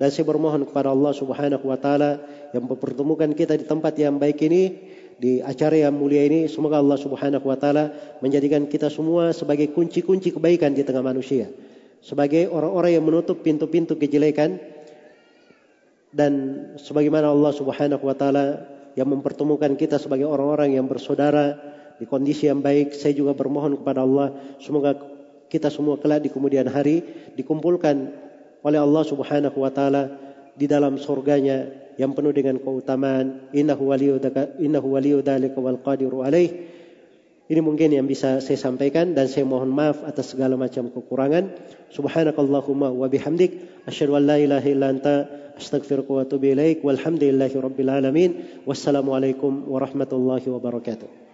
Dan saya bermohon kepada Allah Subhanahu wa taala yang mempertemukan kita di tempat yang baik ini di acara yang mulia ini. Semoga Allah Subhanahu wa taala menjadikan kita semua sebagai kunci-kunci kebaikan di tengah manusia. Sebagai orang-orang yang menutup pintu-pintu kejelekan dan sebagaimana Allah Subhanahu wa taala yang mempertemukan kita sebagai orang-orang yang bersaudara di kondisi yang baik saya juga bermohon kepada Allah semoga kita semua kelak di kemudian hari dikumpulkan oleh Allah Subhanahu wa taala di dalam surganya yang penuh dengan keutamaan. Innahu waliyyu innahu wal qadiru alaih. Ini mungkin yang bisa saya sampaikan dan saya mohon maaf atas segala macam kekurangan. Subhanakallahumma wa bihamdik. Asyhadu an la ilaha illa anta astaghfiruka wa atubu ilaik. Walhamdulillahi rabbil alamin. Wassalamu alaikum warahmatullahi wabarakatuh